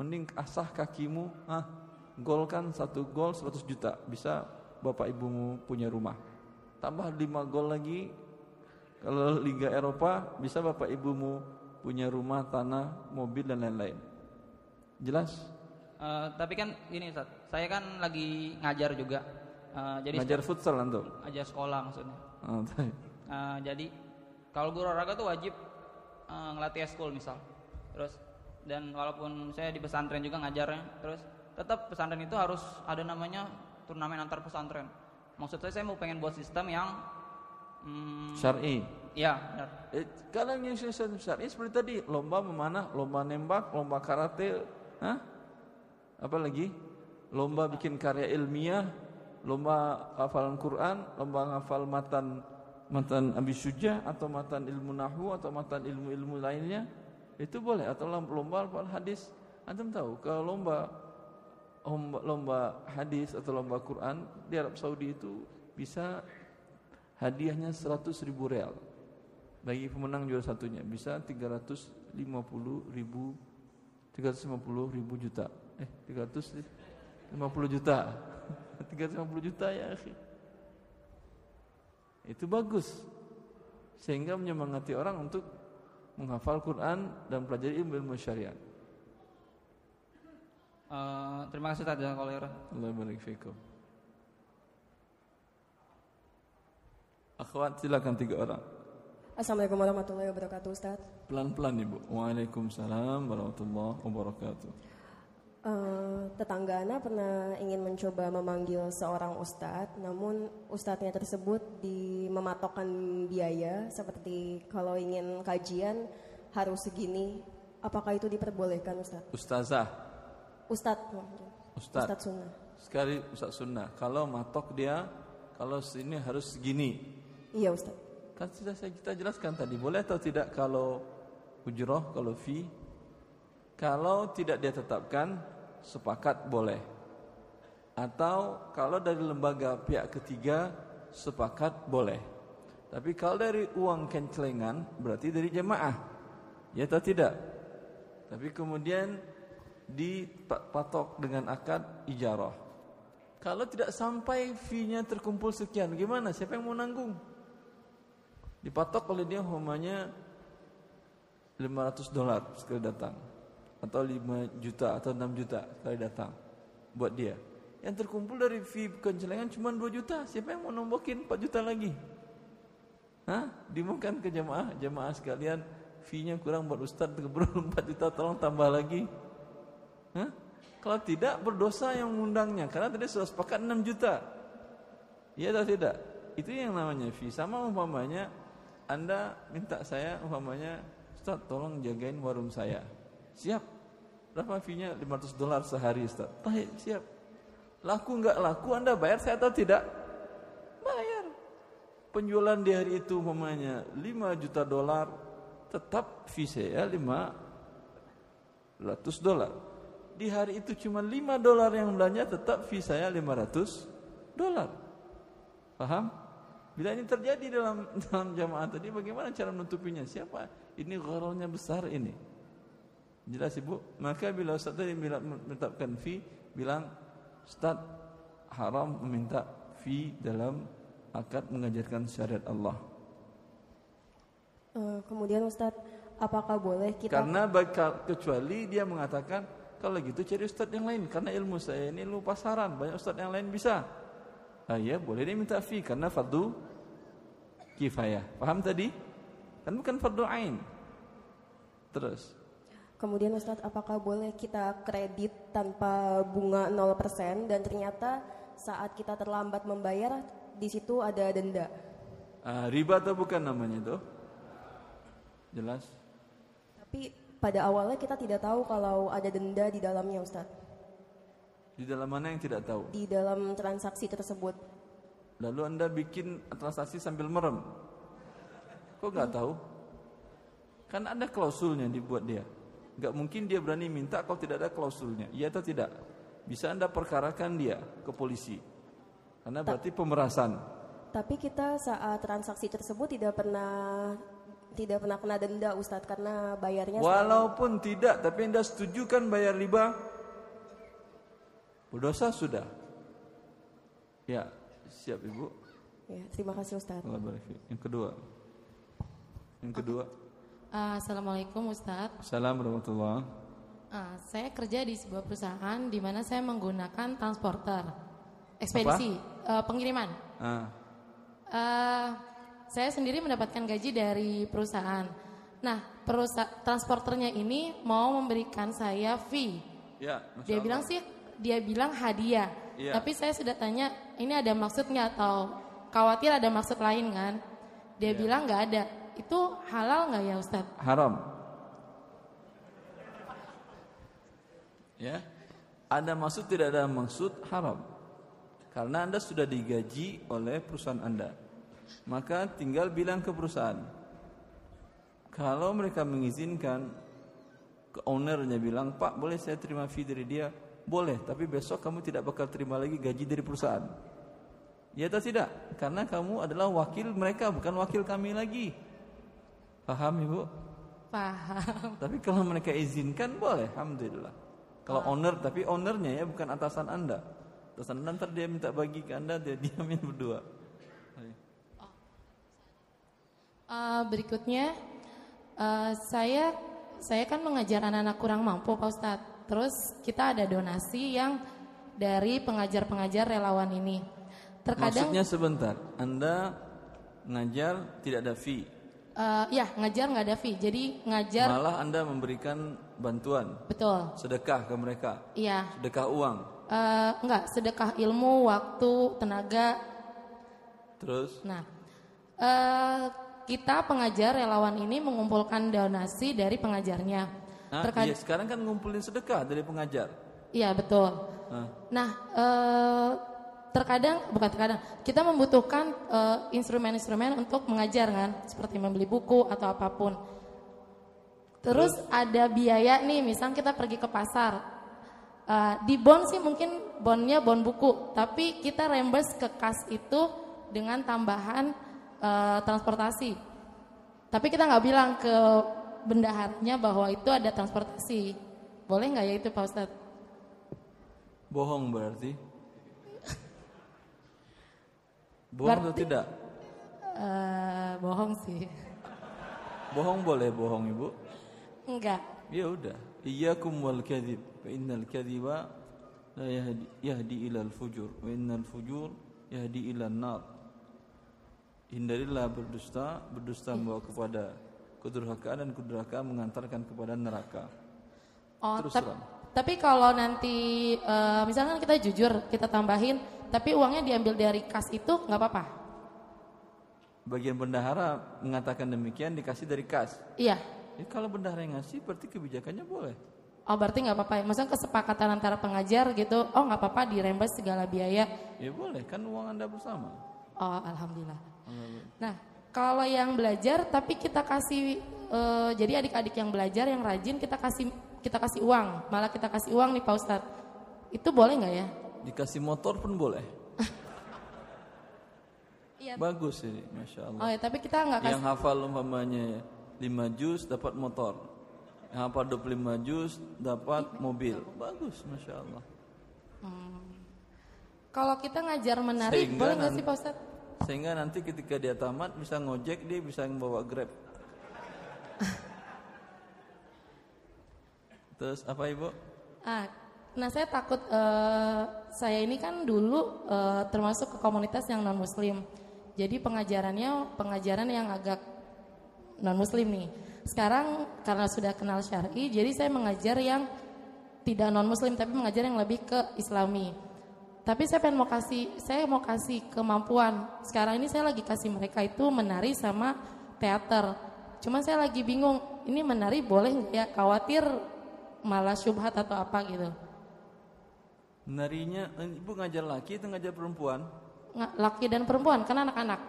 Mending asah kakimu, ah, golkan satu gol 100 juta, bisa bapak ibumu punya rumah. Tambah 5 gol lagi, kalau Liga Eropa bisa bapak ibumu punya rumah, tanah, mobil dan lain-lain. Jelas? Uh, tapi kan ini Ustaz, saya kan lagi ngajar juga. Uh, jadi ngajar futsal antum? Ngajar sekolah maksudnya. Oh, uh, jadi kalau guru olahraga tuh wajib uh, ngelatih school misal. Terus dan walaupun saya di pesantren juga ngajarnya, terus tetap pesantren itu harus ada namanya turnamen antar pesantren. Maksud saya saya mau pengen buat sistem yang hmm, syar'i. Iya, benar. Eh, kalau yang sistem syar'i seperti tadi, lomba memanah, lomba nembak, lomba karate, hah? Apa lagi? Lomba bikin karya ilmiah, lomba hafalan Quran, lomba hafal matan matan Abi Syujah atau matan ilmu nahu atau matan ilmu-ilmu lainnya itu boleh atau lomba lomba hadis? Antum tahu kalau lomba lomba, lomba hadis atau lomba Quran di Arab Saudi itu bisa hadiahnya 100 ribu real. Bagi pemenang juara satunya bisa 350 ribu 350 ribu juta. Eh 350 juta. [laughs] 350 juta ya akhi. Itu bagus. Sehingga menyemangati orang untuk menghafal Quran dan pelajari ilmu-ilmu syariat. Uh, terima kasih Ustaz Jazakallahu Allah barik fikum. Akhwat silakan tiga orang. Assalamualaikum warahmatullahi wabarakatuh Ustaz. Pelan-pelan Ibu. Waalaikumsalam warahmatullahi wabarakatuh. Uh, tetangga Ana pernah ingin mencoba memanggil seorang ustadz, namun ustadznya tersebut di mematokkan biaya seperti kalau ingin kajian harus segini. Apakah itu diperbolehkan Ustadz? Ustazah. Ustadz. Ustadz. Ustadz sunnah. Sekali Ustadz sunnah. Kalau matok dia, kalau sini harus segini. Iya Ustadz. Kan sudah saya kita jelaskan tadi. Boleh atau tidak kalau ujroh, kalau fee? Kalau tidak dia tetapkan, sepakat boleh. Atau kalau dari lembaga pihak ketiga, sepakat boleh. Tapi kalau dari uang kencelengan, berarti dari jemaah. Ya atau tidak? Tapi kemudian dipatok dengan akad ijarah. Kalau tidak sampai fee-nya terkumpul sekian, gimana? Siapa yang mau nanggung? Dipatok oleh dia umpamanya 500 dolar sekali datang atau 5 juta atau 6 juta sekali datang buat dia. Yang terkumpul dari fee kencelengan cuma 2 juta. Siapa yang mau nombokin 4 juta lagi? Hah? Dimukan ke jemaah, jemaah sekalian fee-nya kurang buat ustaz keburu [laughs] 4 juta tolong tambah lagi. Hah? Kalau tidak berdosa yang mengundangnya karena tadi sudah sepakat 6 juta. Iya atau tidak? Itu yang namanya fee. Sama umpamanya Anda minta saya umpamanya Ustaz tolong jagain warung saya Siap. Berapa fee-nya? 500 dolar sehari Ustaz. Baik, siap. Laku enggak laku Anda bayar saya atau tidak? Bayar. Penjualan di hari itu umpamanya 5 juta dolar, tetap fee saya 500 dolar. Di hari itu cuma 5 dolar yang belanja, tetap fee saya 500 dolar. Paham? Bila ini terjadi dalam [laughs] dalam jamaah tadi, bagaimana cara menutupinya? Siapa? Ini gharornya besar ini. Jelas ibu? Maka bila Ustaz tadi menetapkan fee, bilang Ustaz haram meminta fee dalam akad mengajarkan syariat Allah. Uh, kemudian Ustaz, apakah boleh kita Karena bakal, kecuali dia mengatakan kalau gitu cari ustaz yang lain karena ilmu saya ini ilmu pasaran, banyak ustaz yang lain bisa. Ah ya, boleh dia minta fee karena fardu kifayah. Paham tadi? Kan bukan fardu ain. Terus Kemudian Ustadz, apakah boleh kita kredit tanpa bunga 0% dan ternyata saat kita terlambat membayar di situ ada denda? Uh, riba atau bukan namanya itu? Jelas. Tapi pada awalnya kita tidak tahu kalau ada denda di dalamnya Ustadz. Di dalam mana yang tidak tahu? di dalam transaksi tersebut. Lalu Anda bikin transaksi sambil merem. Kok nggak tahu? Kan ada klausulnya dibuat dia. Nggak mungkin dia berani minta kalau tidak ada klausulnya. Iya atau tidak? Bisa Anda perkarakan dia ke polisi. Karena berarti pemerasan. Tapi kita saat transaksi tersebut tidak pernah tidak pernah kena denda Ustadz karena bayarnya selalu- Walaupun tidak, tapi Anda setuju kan bayar riba? Berdosa sudah. Ya, siap Ibu. Ya, terima kasih Ustadz. Yang kedua. Yang kedua. Uh, Assalamualaikum Ustadz. Assalamualaikum warahmatullahi Uh, saya kerja di sebuah perusahaan di mana saya menggunakan transporter, ekspedisi, uh, pengiriman. Ah, Uh, saya sendiri mendapatkan gaji dari perusahaan. Nah, perusahaan transporternya ini mau memberikan saya fee. ya, Dia Allah. bilang sih, dia bilang hadiah. Iya. Tapi saya sudah tanya, ini ada maksudnya atau khawatir ada maksud lain kan? Dia Iya. bilang nggak ada. Itu halal nggak ya Ustadz? haram. Ya. Ada maksud tidak ada maksud haram. Karena Anda sudah digaji oleh perusahaan Anda. Maka tinggal bilang ke perusahaan. Kalau mereka mengizinkan ke ownernya bilang, "Pak, boleh saya terima fee dari dia?" Boleh, tapi besok kamu tidak bakal terima lagi gaji dari perusahaan. Ya atau tidak? Karena kamu adalah wakil mereka, bukan wakil kami lagi. Paham Ibu? Paham. Tapi kalau mereka izinkan boleh, alhamdulillah. Kalau owner, tapi ownernya ya bukan atasan anda. Atasan anda ntar dia minta bagi ke anda, dia diamin berdua. Uh, berikutnya uh, saya saya kan mengajar anak-anak kurang mampu Pak Ustadz. Terus kita ada donasi yang dari pengajar-pengajar relawan ini. Terkadang Maksudnya sebentar, anda ngajar tidak ada fee, uh, ya ngajar nggak ada fee. Jadi ngajar malah anda memberikan bantuan, betul. sedekah ke mereka, Iya. sedekah uang, Uh, enggak sedekah ilmu, waktu, tenaga. terus Nah, uh, kita pengajar relawan ini mengumpulkan donasi dari pengajarnya. Nah, Terkad- iya, sekarang kan ngumpulin sedekah dari pengajar. Iya betul. Nah, Nah, eh, terkadang bukan terkadang kita membutuhkan eh, instrumen-instrumen untuk mengajar kan, seperti membeli buku atau apa pun. Terus, ada biaya nih, misal kita pergi ke pasar. Eh, di bon sih mungkin bonnya bon buku, tapi kita reimburse ke kas itu dengan tambahan eh, transportasi. Tapi kita nggak bilang ke bendaharanya bahwa itu ada transportasi. Boleh nggak ya itu Pak Ustadz? bohong berarti. Bohong atau tidak? Eh, bohong sih. Bohong boleh bohong ibu. Enggak. Ya udah. Iyyakum wal kadhib. Fa innal kadhiba la yahdi yahdi ila al fujur wa innal fujur yahdi ila nar. Hindarilah berdusta, berdusta membawa kepada kedurhakaan dan kedurhakaan mengantarkan kepada neraka. Oh, Terus terang. tapi kalau nanti eh, misalkan kita jujur, kita tambahin, tapi uangnya diambil dari kas itu nggak apa-apa. Bagian bendahara mengatakan demikian dikasih dari kas. Iya. Ya, kalau bendahara yang ngasih berarti kebijakannya boleh. Oh berarti nggak apa-apa ya. Maksudnya kesepakatan antara pengajar gitu. Oh nggak apa-apa di reimburse segala biaya. Ya boleh, kan uang anda bersama. Oh alhamdulillah. Nah kalau yang belajar tapi kita kasih eh, jadi adik-adik yang belajar yang rajin kita kasih kita kasih uang. Malah kita kasih uang nih Pak Ustadz. Itu boleh nggak ya? Dikasih motor pun boleh. Iya. Bagus ini, masya Allah. Oh ya tapi kita nggak kasih. Yang hafal umpamanya 5 juz dapat motor. Yang hafal 25 juz dapat mobil. Bagus, masya Allah. Kalau kita ngajar menari Sehingga boleh nggak sih Pak Ustadz? Sehingga nanti ketika dia tamat bisa ngojek dia bisa membawa grab. [laughs] Terus apa ibu? Ah, nah saya takut eh, saya ini kan dulu eh, termasuk ke komunitas yang non Muslim. Jadi pengajarannya pengajaran yang agak non Muslim nih. Sekarang karena sudah kenal syar'i, jadi saya mengajar yang tidak non Muslim tapi mengajar yang lebih ke Islami. Tapi saya pengen mau kasih, saya mau kasih kemampuan. Sekarang ini saya lagi kasih mereka itu menari sama teater. Cuma saya lagi bingung, ini menari boleh nggak ya? Khawatir malah syubhat atau apa gitu. Narinya eh, ibu ngajar laki atau ngajar perempuan? Laki dan perempuan kan anak-anak.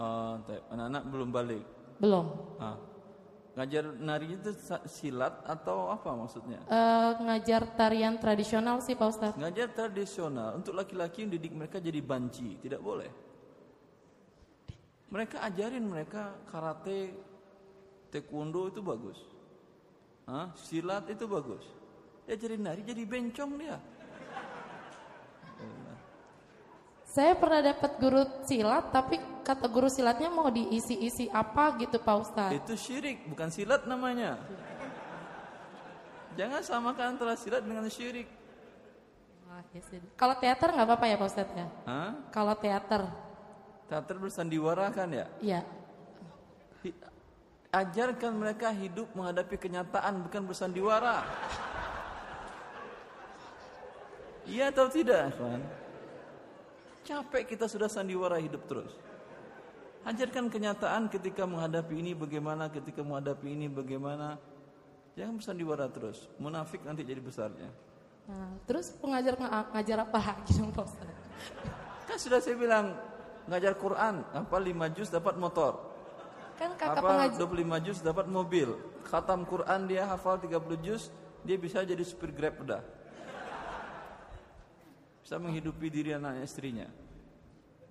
Oh, anak-anak belum balik. Belum. Ah. Ngajar nari itu silat atau apa maksudnya? Eh, ngajar tarian tradisional sih Pak Ustadz. Ngajar tradisional untuk laki-laki yang didik mereka jadi banci, tidak boleh. Mereka ajarin mereka karate, taekwondo itu bagus. Hah? Silat itu bagus. Dia jadi nari jadi bencong dia. Saya pernah dapat guru silat, tapi kata guru silatnya mau diisi-isi apa gitu Pak Ustadz. Itu syirik, bukan silat namanya. Jangan samakan antara silat dengan syirik. Ya. Kalau teater nggak apa-apa ya Pak Ustadz ya? Hah? Kalau teater, Teater bersandiwara kan ya? ya. Hi- Ajarkan mereka hidup menghadapi kenyataan bukan bersandiwara. Iya atau tidak, Ikhwan? Capek kita sudah sandiwara hidup terus. Ajarkan kenyataan ketika menghadapi ini bagaimana, ketika menghadapi ini bagaimana. Jangan bersandiwara terus. Munafik nanti jadi besarnya. Nah, terus pengajar nga- ngajar apa lagi dong Pak? Kan sudah saya bilang ngajar Quran, apa 5 juz dapat motor. Kan kakak apa pengajar, 25 juz dapat mobil. Khatam Quran dia hafal 30 juz, dia bisa jadi supir Grab udah. Bisa menghidupi diri anak istrinya.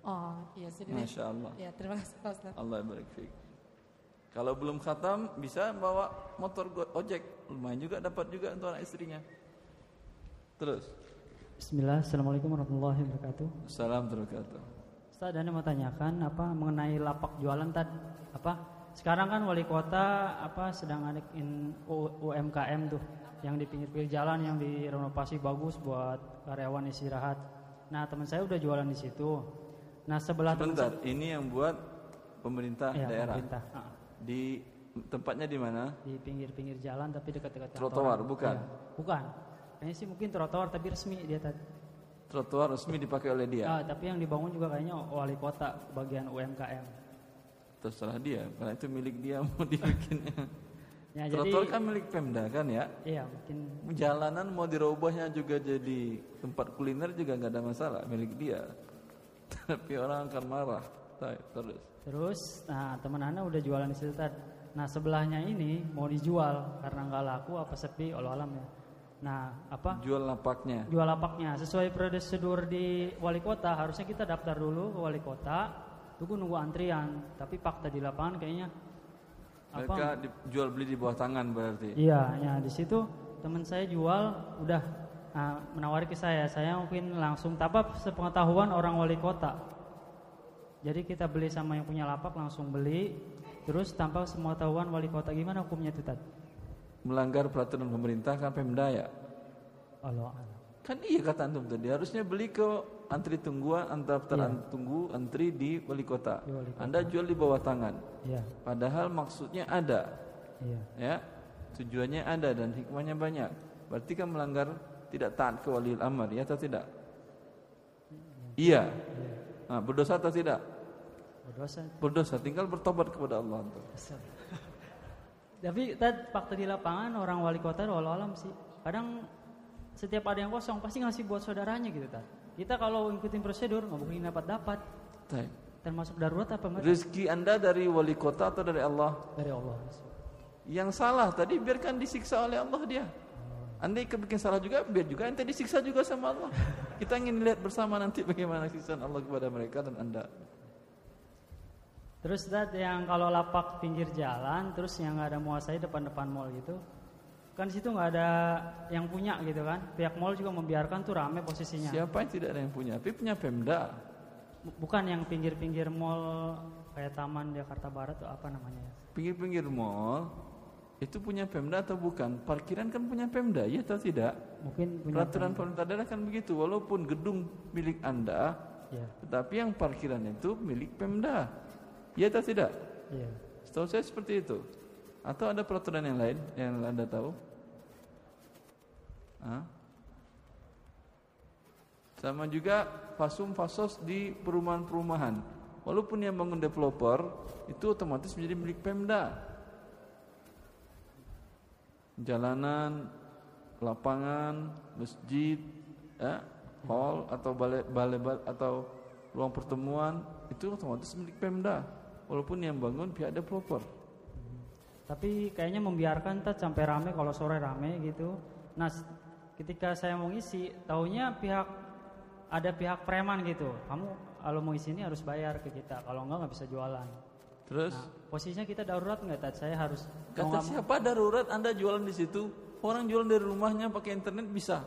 oh iya sih. Masya Allah. Ya terima kasih Pak Ustadz. Allah barik fiik. Kalau belum khatam bisa bawa motor ojek, lumayan juga dapat juga untuk anak istrinya. Terus. Bismillah, Assalamualaikum warahmatullahi wabarakatuh. Salam terkata. Ustaz, Anda mau tanyakan apa mengenai lapak jualan tadi apa? Sekarang kan wali kota apa sedang ngadain U- UMKM tuh yang di pinggir-pinggir jalan yang direnovasi bagus buat karyawan istirahat. Nah, teman saya udah jualan di situ. Nah, sebelah teman Sebentar, ini yang buat pemerintah Iya, daerah. pemerintah. Ah, Di tempatnya di mana? di pinggir-pinggir jalan tapi dekat-dekat Trotoar, bukan? Iya, bukan. Kayaknya sih mungkin trotoar tapi resmi dia tadi. Trotoar resmi dipakai oleh dia. Ah, tapi yang dibangun juga kayaknya wali kota bagian UMKM. Terserah dia, karena itu milik dia mau dibikinnya. [laughs] Ya, jadi Trotoar kan milik Pemda kan ya. iya mungkin Jalanan mau dirubahnya juga jadi tempat kuliner juga nggak ada masalah, milik dia. [laughs] Tapi orang akan marah. Terus. Terus, nah teman anda udah jualan di situ tadi. Nah sebelahnya ini mau dijual karena nggak laku apa sepi, Allah alam ya. Nah apa? Jual lapaknya. Jual lapaknya sesuai prosedur di wali kota harusnya kita daftar dulu ke wali kota, tunggu nunggu antrian. Tapi fakta di lapangan kayaknya Mereka apa? dijual beli di bawah tangan berarti. Iya, ya di situ teman saya jual udah nah, menawari ke saya. Saya mungkin langsung tanpa sepengetahuan orang wali kota. Jadi kita beli sama yang punya lapak langsung beli, terus tanpa sepengetahuan wali kota gimana hukumnya itu tadi? Melanggar peraturan pemerintah kan Pemda ya. Allah. Kan iya kata antum tadi, harusnya beli ke antri tungguan, antar daftar tunggu antri di wali kota. Di wali kota. Anda jual di bawah tangan. Iya, Padahal maksudnya ada, iya. ya. Tujuannya ada dan hikmahnya banyak. Berarti kan melanggar tidak taat ke wali amr, ya atau tidak? Iya. Nah, berdosa atau tidak? Berdosa. Berdosa, tinggal bertobat kepada Allah. [laughs] Tapi tadi fakta di lapangan orang wali kota Allah alam sih. Kadang setiap ada yang kosong pasti ngasih buat saudaranya gitu tadi. Kita kalau ngikutin prosedur nggak mungkin dapat dapat. Termasuk darurat apa enggak? Rezeki Anda dari wali kota atau dari Allah? Dari Allah. Yang salah tadi biarkan disiksa oleh Allah dia. Anda ikut bikin salah juga, biar juga ente disiksa juga sama Allah. [laughs] Kita ingin lihat bersama nanti bagaimana siksaan Allah kepada mereka dan Anda. Terus dat yang kalau lapak pinggir jalan, terus yang nggak ada muasai depan-depan mall gitu, kan situ nggak ada yang punya gitu kan? Pihak mall juga membiarkan tuh rame posisinya. Siapa yang tidak ada yang punya? Tapi punya Pemda. Bu- Bukan yang pinggir-pinggir mall kayak Taman Jakarta Barat tuh apa namanya? ya? Pinggir-pinggir mall itu punya Pemda atau bukan? Parkiran kan punya Pemda, ya atau tidak? Mungkin punya Peraturan pemerintah daerah kan begitu. Walaupun gedung milik Anda, Iya, tetapi yang parkiran itu milik Pemda. Ya atau tidak? iya. Setahu saya seperti itu. Atau ada peraturan yang lain yang Anda tahu? Hah? Sama juga fasum fasos di perumahan-perumahan. Walaupun yang bangun developer itu otomatis menjadi milik Pemda. Jalanan, lapangan, masjid, ya, hall atau balai balai bal- atau ruang pertemuan itu otomatis milik Pemda. Walaupun yang bangun pihak developer. Tapi kayaknya membiarkan tat sampai rame kalau sore rame gitu. Nah, ketika saya mau ngisi, taunya pihak ada pihak preman gitu. Kamu kalau mau isi ini harus bayar ke kita. Kalau enggak nggak bisa jualan. Terus Nah, posisinya kita darurat nggak tat? Saya harus kata siapa darurat Anda jualan di situ? Orang jualan dari rumahnya pakai internet bisa.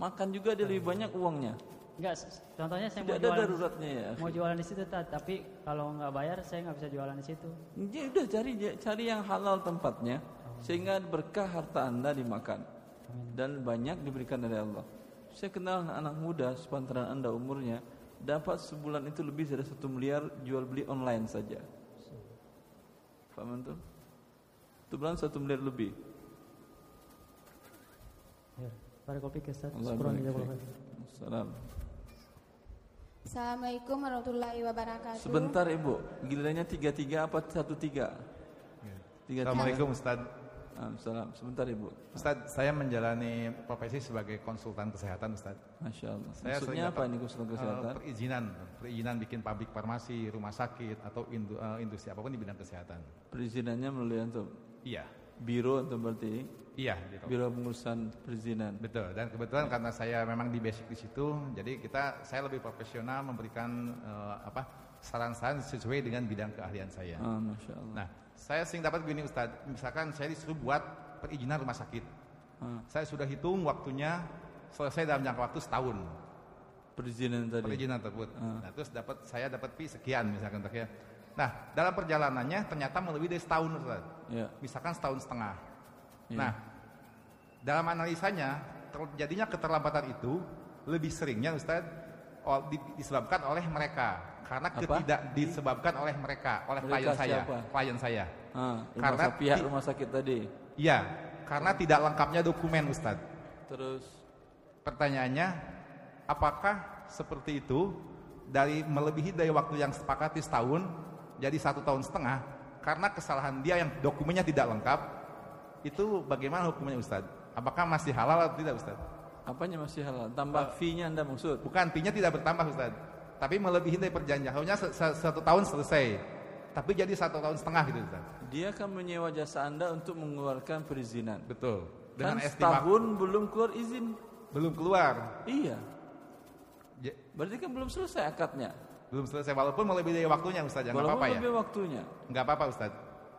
Makan juga dia lebih banyak uangnya. Enggak, contohnya saya Tidak mau ada jualan daruratnya ya. mau jualan di situ tat, tapi kalau nggak bayar saya nggak bisa jualan di situ. Ya udah cari cari yang halal tempatnya sehingga berkah harta Anda dimakan dan banyak diberikan dari Allah. Saya kenal anak muda sepantaran Anda umurnya dapat sebulan itu lebih dari satu miliar jual beli online saja. Paham tuh? Bulan satu miliar lebih. Ya, Barakallahu fiik, Ustaz. Allah Assalamualaikum warahmatullahi wabarakatuh. Sebentar Ibu, gilirannya tiga tiga apa satu tiga? Tiga Assalamualaikum Ustaz. Salam. Sebentar Ibu. Ustaz, saya menjalani profesi sebagai konsultan kesehatan Ustaz. Masya Allah. Saya Maksudnya apa ini konsultan eh, kesehatan? perizinan, perizinan bikin pabrik farmasi, rumah sakit atau indu- eh, industri apa pun di bidang kesehatan. Perizinannya melalui antum. Iya. Biro antum berarti. Iya, gitu. Biro pengurusan perizinan. Betul. Dan kebetulan karena saya memang di basic di situ, jadi kita saya lebih profesional memberikan eh, apa saran-saran sesuai dengan bidang keahlian saya. Ah, Masya Allah. Nah, saya sering dapat begini Ustadz, misalkan saya disuruh buat perizinan rumah sakit. Ah. Saya sudah hitung waktunya selesai dalam jangka waktu setahun. Perizinan tadi. Perizinan tersebut. Ah. Nah, terus dapat saya dapat fee sekian misalkan tak ya. Nah, dalam perjalanannya ternyata melebihi dari setahun Ustaz. Ya. Misalkan setahun setengah. Ya. Nah, dalam analisanya terjadinya keterlambatan itu lebih seringnya Ustaz disebabkan oleh mereka karena Apa? ketidak disebabkan oleh mereka, oleh Mereka klien saya, klien saya. Ah, rumah Karena pihak rumah sakit tadi. Iya, karena tidak lengkapnya dokumen Ustaz. Terus Pertanyaannya, apakah seperti itu dari melebihi dari waktu yang sepakati setahun jadi satu tahun setengah karena kesalahan dia yang dokumennya tidak lengkap itu bagaimana hukumnya Ustaz? Apakah masih halal atau tidak Ustaz? apanya masih halal? Tambah fee-nya Anda maksud? Bukan, fee-nya tidak bertambah Ustaz. Tapi melebihi dari perjanjian. Harusnya se- satu tahun selesai. Tapi jadi satu tahun setengah gitu Ustaz. Dia akan menyewa jasa Anda untuk mengeluarkan perizinan. Betul. Kan Dengan estimasi setahun belum keluar izin. belum keluar. Iya. Ya, Berarti kan belum selesai akadnya. Belum selesai walaupun melebihi waktunya Ustaz. Ya, nggak Walaupun apa-apa ya. lebih waktunya. Nggak apa-apa Ustaz.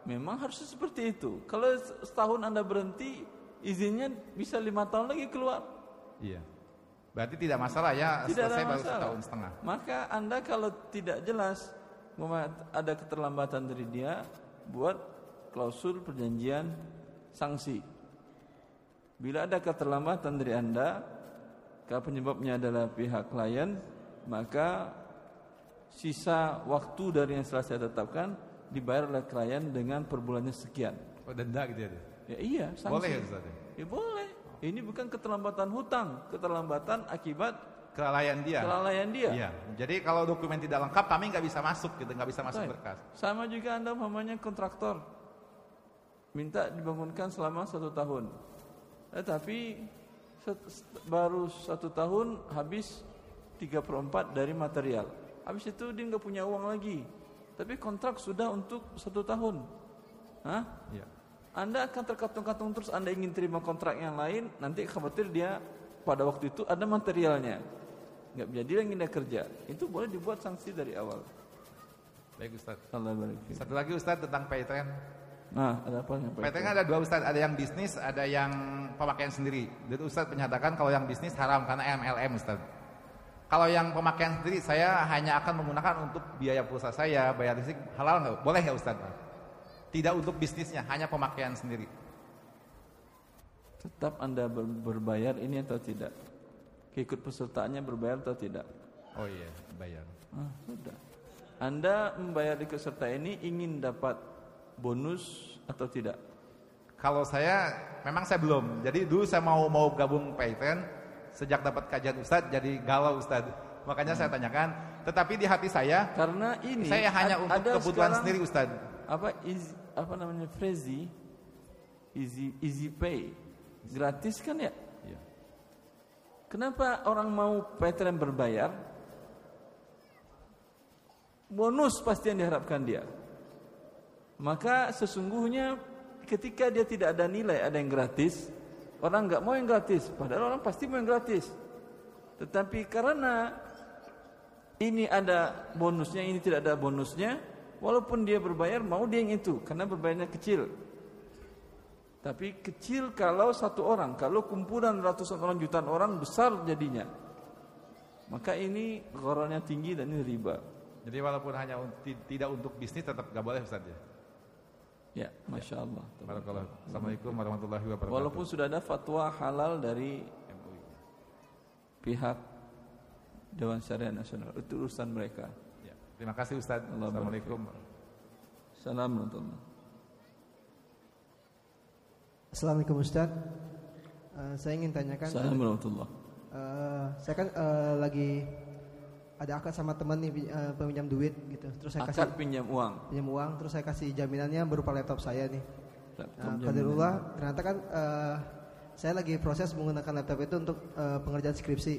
Memang harusnya seperti itu. Kalau setahun Anda berhenti, izinnya bisa lima tahun lagi keluar. Iya. Berarti tidak masalah ya Tidak selesai baru masalah. setahun setengah. Maka Anda kalau tidak jelas ada keterlambatan dari dia, buat klausul perjanjian sanksi. Bila ada keterlambatan dari Anda, kalau penyebabnya adalah pihak klien, maka sisa waktu dari yang telah saya tetapkan dibayar oleh klien dengan per bulannya sekian. Oh, denda gitu ya. Ya iya, sanksi. Boleh ya Ustaz? Ya boleh. Ini bukan keterlambatan hutang, keterlambatan akibat Kelalaian dia. kelalaian dia. Iya. Jadi kalau dokumen tidak lengkap kami nggak bisa masuk gitu, nggak bisa masuk Baik. berkas. Sama juga Anda umpamanya kontraktor minta dibangunkan selama satu tahun. Tetapi set- baru satu tahun habis 3 per 4 dari material. Habis itu dia nggak punya uang lagi. Tapi kontrak sudah untuk satu tahun. Hah? Iya. Anda akan terkatung-katung terus Anda ingin terima kontrak yang lain, nanti khawatir dia pada waktu itu ada materialnya. Nggak jadi lagi dia kerja. Itu boleh dibuat sanksi dari awal. Baik Ustaz. Satu lagi Ustaz tentang paytren. Nah, ada apa yang Paytren ada dua Ustaz, ada yang bisnis, ada yang pemakaian sendiri. Dan Ustaz menyatakan kalau yang bisnis haram karena MLM Ustaz. Kalau yang pemakaian sendiri saya hanya akan menggunakan untuk biaya pulsa saya, bayar listrik, halal nggak? Boleh nggak Ustaz? Tidak untuk bisnisnya, hanya pemakaian sendiri. Tetap Anda ber- berbayar ini atau tidak? Keikut pesertaannya berbayar atau tidak? Oh iya, bayar. Ah, sudah. Anda membayar ikut serta ini ingin dapat bonus atau tidak? Kalau saya memang saya belum. Jadi dulu saya mau mau gabung Paytren sejak dapat kajian Ustadz jadi galau Ustadz. Makanya saya tanyakan. Tetapi di hati saya Karena ini saya hanya untuk kebutuhan sekarang sendiri Ustadz. Apa easy, apa namanya Frezi easy easy pay gratis kan ya? Iya. Kenapa orang mau PTN berbayar? Bonus pasti yang diharapkan dia. Maka sesungguhnya ketika dia tidak ada nilai, ada yang gratis, orang nggak mau yang gratis. Padahal orang pasti mau yang gratis. Tetapi karena ini ada bonusnya, ini tidak ada bonusnya, walaupun dia berbayar mau dia yang itu karena berbayarnya kecil. Tapi kecil kalau satu orang, kalau kumpulan ratusan orang, jutaan orang besar jadinya. Maka ini gharannya tinggi dan ini riba. Jadi walaupun hanya tidak untuk bisnis tetap nggak boleh Ustaz ya. Ya, masya Allah. Barakallah. Assalamualaikum warahmatullahi wabarakatuh. Walaupun sudah ada fatwa halal dari pihak Dewan Syariah Nasional, itu urusan mereka. Ya. Terima kasih Ustaz. Allah Assalamualaikum. Assalamualaikum. Assalamualaikum Ustaz. Eh, saya ingin tanyakan. Assalamualaikum. Eh, saya kan eh, lagi ada akad sama teman nih eh, peminjam duit gitu. Terus saya kasih Akad pinjam uang. pinjam uang, terus saya kasih jaminannya berupa laptop saya nih. Laptop Nah, ternyata kan eh, saya lagi proses menggunakan laptop itu untuk eh, pengerjaan skripsi.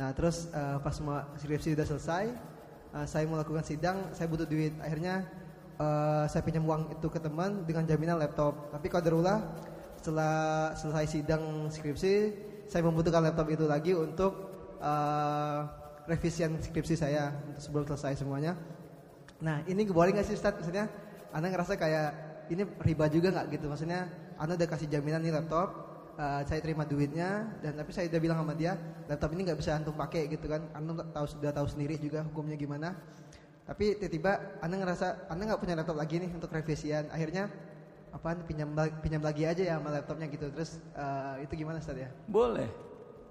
Nah, terus eh, pas semua skripsi udah selesai, eh, saya mau lakukan sidang, saya butuh duit. Akhirnya eh, saya pinjam uang itu ke teman dengan jaminan laptop. Tapi qadarullah setelah selesai sidang skripsi, saya membutuhkan laptop itu lagi untuk eh, revisian skripsi saya untuk sebelum selesai semuanya. Nah, ini boleh nggak sih Ustaz? Maksudnya, Anda ngerasa kayak ini riba juga nggak gitu? Maksudnya, Anda udah kasih jaminan nih laptop, eh, saya terima duitnya, dan tapi saya udah bilang sama dia, laptop ini nggak bisa antum pakai gitu kan? Anda tahu sudah tahu sendiri juga hukumnya gimana. Tapi tiba-tiba Anda ngerasa Anda nggak punya laptop lagi nih untuk revisian. Akhirnya apaan pinjam pinjam lagi aja ya sama laptopnya gitu. Terus eh, itu gimana Ustaz ya? Boleh,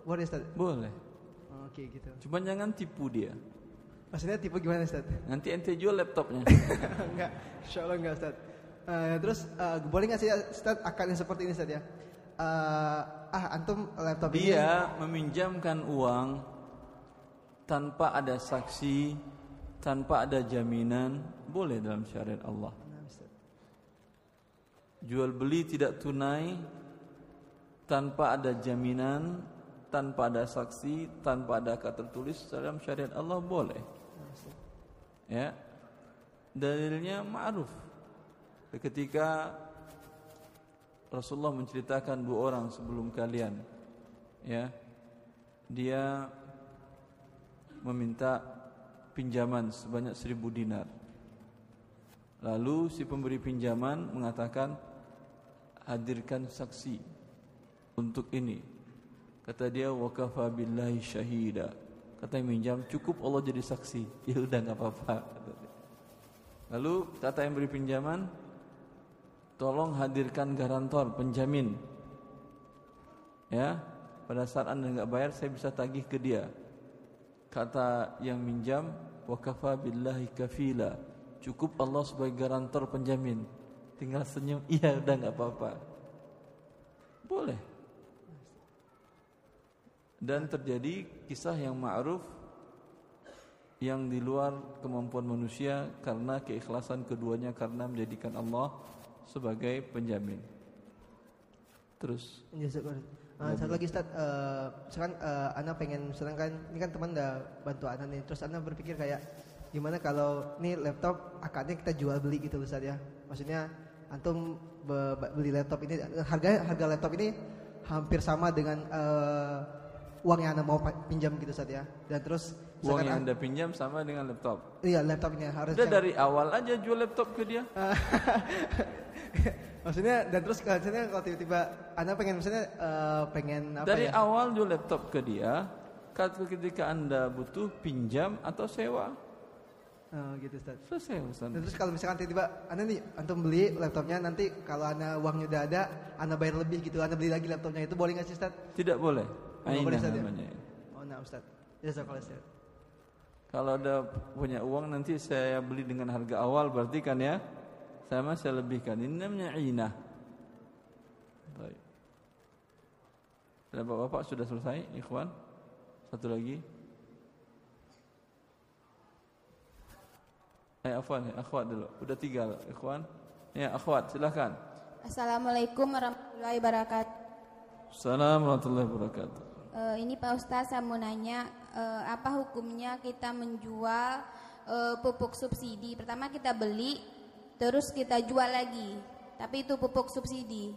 Boleh Ustaz? boleh. Oke gitu. Cuma jangan tipu dia. Maksudnya tipe gimana Ustaz? Nanti ente jual laptopnya. [laughs] enggak, insya Allah enggak Ustaz. Eh, terus eh, boleh nggak sih Ustaz akad yang seperti ini Ustaz ya? Eh, ah antum laptop ini Dia meminjamkan uang tanpa ada saksi, tanpa ada jaminan, boleh dalam syariat Allah. Jual beli tidak tunai tanpa ada jaminan, tanpa ada saksi, tanpa ada kata tertulis dalam syariat Allah boleh. Ya. Dalilnya ma'ruf. Ketika Rasulullah menceritakan dua orang sebelum kalian ya. Dia meminta pinjaman sebanyak seribu dinar. Lalu si pemberi pinjaman mengatakan hadirkan saksi untuk ini. Kata dia wakafa billahi syahida. Kata yang minjam cukup Allah jadi saksi. [laughs] Ya udah nggak apa-apa. Lalu kata yang beri pinjaman tolong hadirkan garantor penjamin. Ya, pada saat anda nggak bayar saya bisa tagih ke dia. Kata yang minjam wakafa billahi kafila. Cukup Allah sebagai garantor penjamin. Tinggal senyum, iya [laughs] udah nggak apa-apa. Boleh. Dan terjadi kisah yang ma'ruf yang di luar kemampuan manusia karena keikhlasan keduanya karena menjadikan Allah sebagai penjamin. Terus Ya. Uh, satu lagi Ustaz, uh, misalkan uh, Anda pengen misalkan kan ini kan teman udah bantu Anda nih, terus Anda berpikir kayak gimana kalau nih laptop akadnya kita jual beli gitu Ustaz ya. Maksudnya antum be- be- beli laptop ini harga harga laptop ini hampir sama dengan uh, uang yang Anda mau pinjam gitu Ustaz ya. Dan terus uang yang Anda- pinjam sama dengan laptop. Iya laptopnya harus Udah dari awal aja jual laptop ke dia. [laughs] Maksudnya dan terus misalnya kalau tiba-tiba Anda pengen misalnya eh, pengen apa Dari ya? awal jual laptop ke dia. Ketika anda butuh pinjam atau sewa. Oh, gitu Ustaz. Selesai Ustaz. Dan terus kalau misalkan tiba-tiba Anda nih antum beli laptopnya nanti kalau Anda uangnya udah ada, Anda bayar lebih gitu, Anda beli lagi laptopnya itu boleh nggak sih Ustaz? Tidak boleh. Ustaz, ya? namanya. Oh, nah Ustaz. Jazakallah khair. Kalau ada punya uang nanti saya beli dengan harga awal berarti kan ya sama saya lebihkan. Ini namanya inah. Baik. Bapak-bapak sudah selesai, ikhwan? Satu lagi. Eh, akhwan, akhwat dulu. Udah tiga, ikhwan. Ya, akhwat, silakan. Assalamualaikum warahmatullahi wabarakatuh. Assalamualaikum warahmatullahi wabarakatuh. Eh, ini Pak Ustaz saya mau nanya eh, apa hukumnya kita menjual eh, pupuk subsidi. Pertama kita beli, terus kita jual lagi. Tapi itu pupuk subsidi.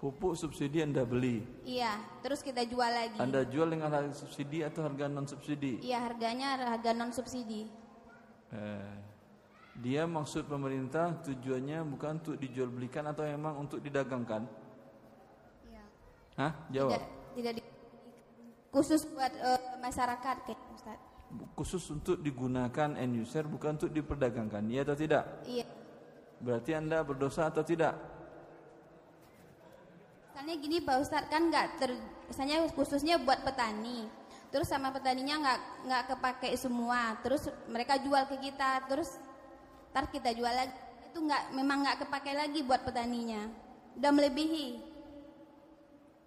Pupuk subsidi Anda beli. Iya, terus kita jual lagi. Anda jual dengan harga subsidi atau harga non subsidi? Iya, harganya harga non subsidi. Eh, dia maksud pemerintah tujuannya bukan untuk dijual belikan atau memang untuk didagangkan? Iya. Hah? Jawab. Tidak, tidak di- khusus buat eh, masyarakat kayak Ustaz. Khusus untuk digunakan end user bukan untuk diperdagangkan. Iya atau tidak? Iya. Berarti Anda berdosa atau tidak? Misalnya gini Pak Ustadz kan nggak ter, misalnya khususnya buat petani. Terus sama petaninya nggak nggak kepake semua. Terus mereka jual ke kita. Terus ntar kita jual lagi. Itu nggak memang nggak kepake lagi buat petaninya. Udah melebihi.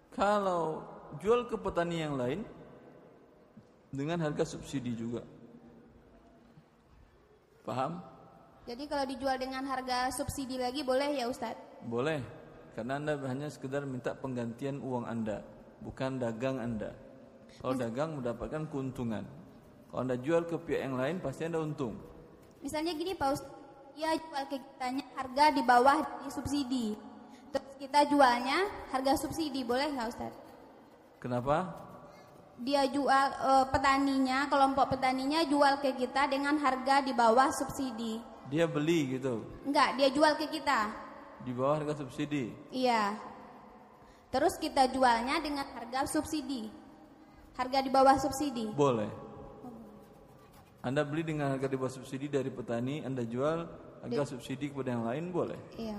Kalau jual ke petani yang lain dengan harga subsidi juga. Paham? Jadi kalau dijual dengan harga subsidi lagi boleh ya Ustadz? Boleh. Karena Anda hanya sekedar minta penggantian uang Anda, bukan dagang Anda. Kalau dagang mendapatkan keuntungan. Kalau Anda jual ke pihak yang lain pasti Anda untung. Misalnya gini Pak Ustadz, dia jual ke kitanya harga di bawah di subsidi. Terus kita jualnya harga subsidi, boleh nggak Ustadz? Kenapa? dia jual eh, petaninya, kelompok petaninya jual ke kita dengan harga di bawah subsidi. Dia beli gitu Enggak, dia jual ke kita. di bawah harga subsidi. Iya. Terus kita jualnya dengan harga subsidi. Harga di bawah subsidi. Boleh. Anda beli dengan harga di bawah subsidi dari petani, Anda jual harga subsidi kepada yang lain boleh. Iya.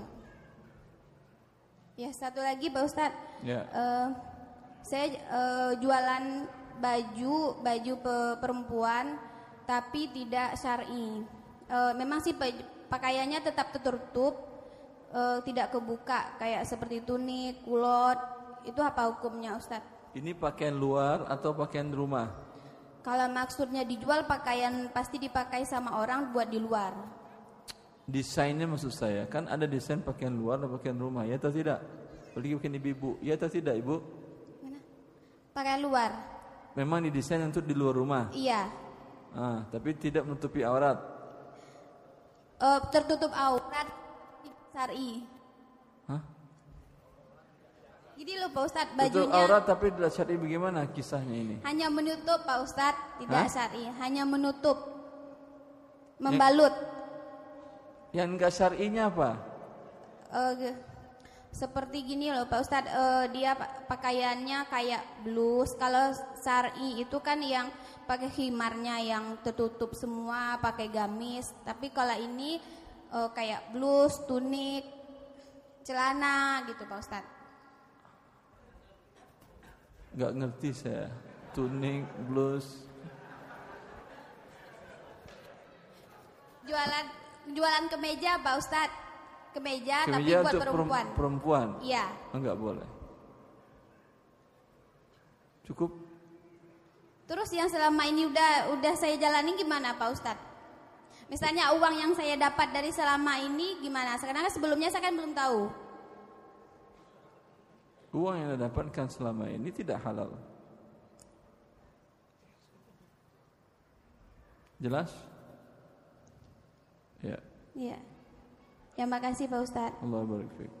Ya, satu lagi Pak Ustadz. Ya. Eh, saya eh, jualan baju baju pe- perempuan tapi tidak syar'i. Eh, memang sih pakaiannya tetap tertutup, eh, tidak kebuka kayak seperti tunik, kulot. Itu apa hukumnya Ustadz? Ini pakaian luar atau pakaian rumah? Kalau maksudnya dijual pakaian pasti dipakai sama orang buat di luar. Desainnya maksud saya kan ada desain pakaian luar dan pakaian rumah, ya atau tidak? Apalagi pakaian ibu-ibu, ya atau tidak ibu? Pakaian luar. Memang didesain untuk di luar rumah, Iya. ah, tapi tidak menutupi aurat. Eh, tertutup aurat syar'i. Hah? Jadi loh Pak Ustadz Tutup bajunya aurat tapi tidak syar'i bagaimana kisahnya ini? hanya menutup Pak Ustadz tidak Hah? syar'i, hanya menutup membalut. Yang enggak syar'inya apa? Ge- seperti gini loh Pak Ustadz eh, dia pa- pakaiannya kayak blus. Kalau syar'i itu kan yang pakai khimarnya yang tertutup semua, pakai gamis. Tapi kalau ini eh, kayak blus, tunik, celana gitu Pak Ustadz. Enggak ngerti saya. Tuning, blus. Jualan jualan kemeja Pak Ustadz. Kemeja, tapi Kemeja buat untuk perem- perempuan. perempuan. Iya. Enggak boleh. Cukup Terus yang selama ini udah udah saya jalani gimana Pak Ustadz? Misalnya uang yang saya dapat dari selama ini gimana? Karena sebelumnya saya kan belum tahu. uang yang Anda dapatkan selama ini tidak halal. Jelas? Ya, Iya. Ya makasih Pak Ustadz. Allah barik fiik.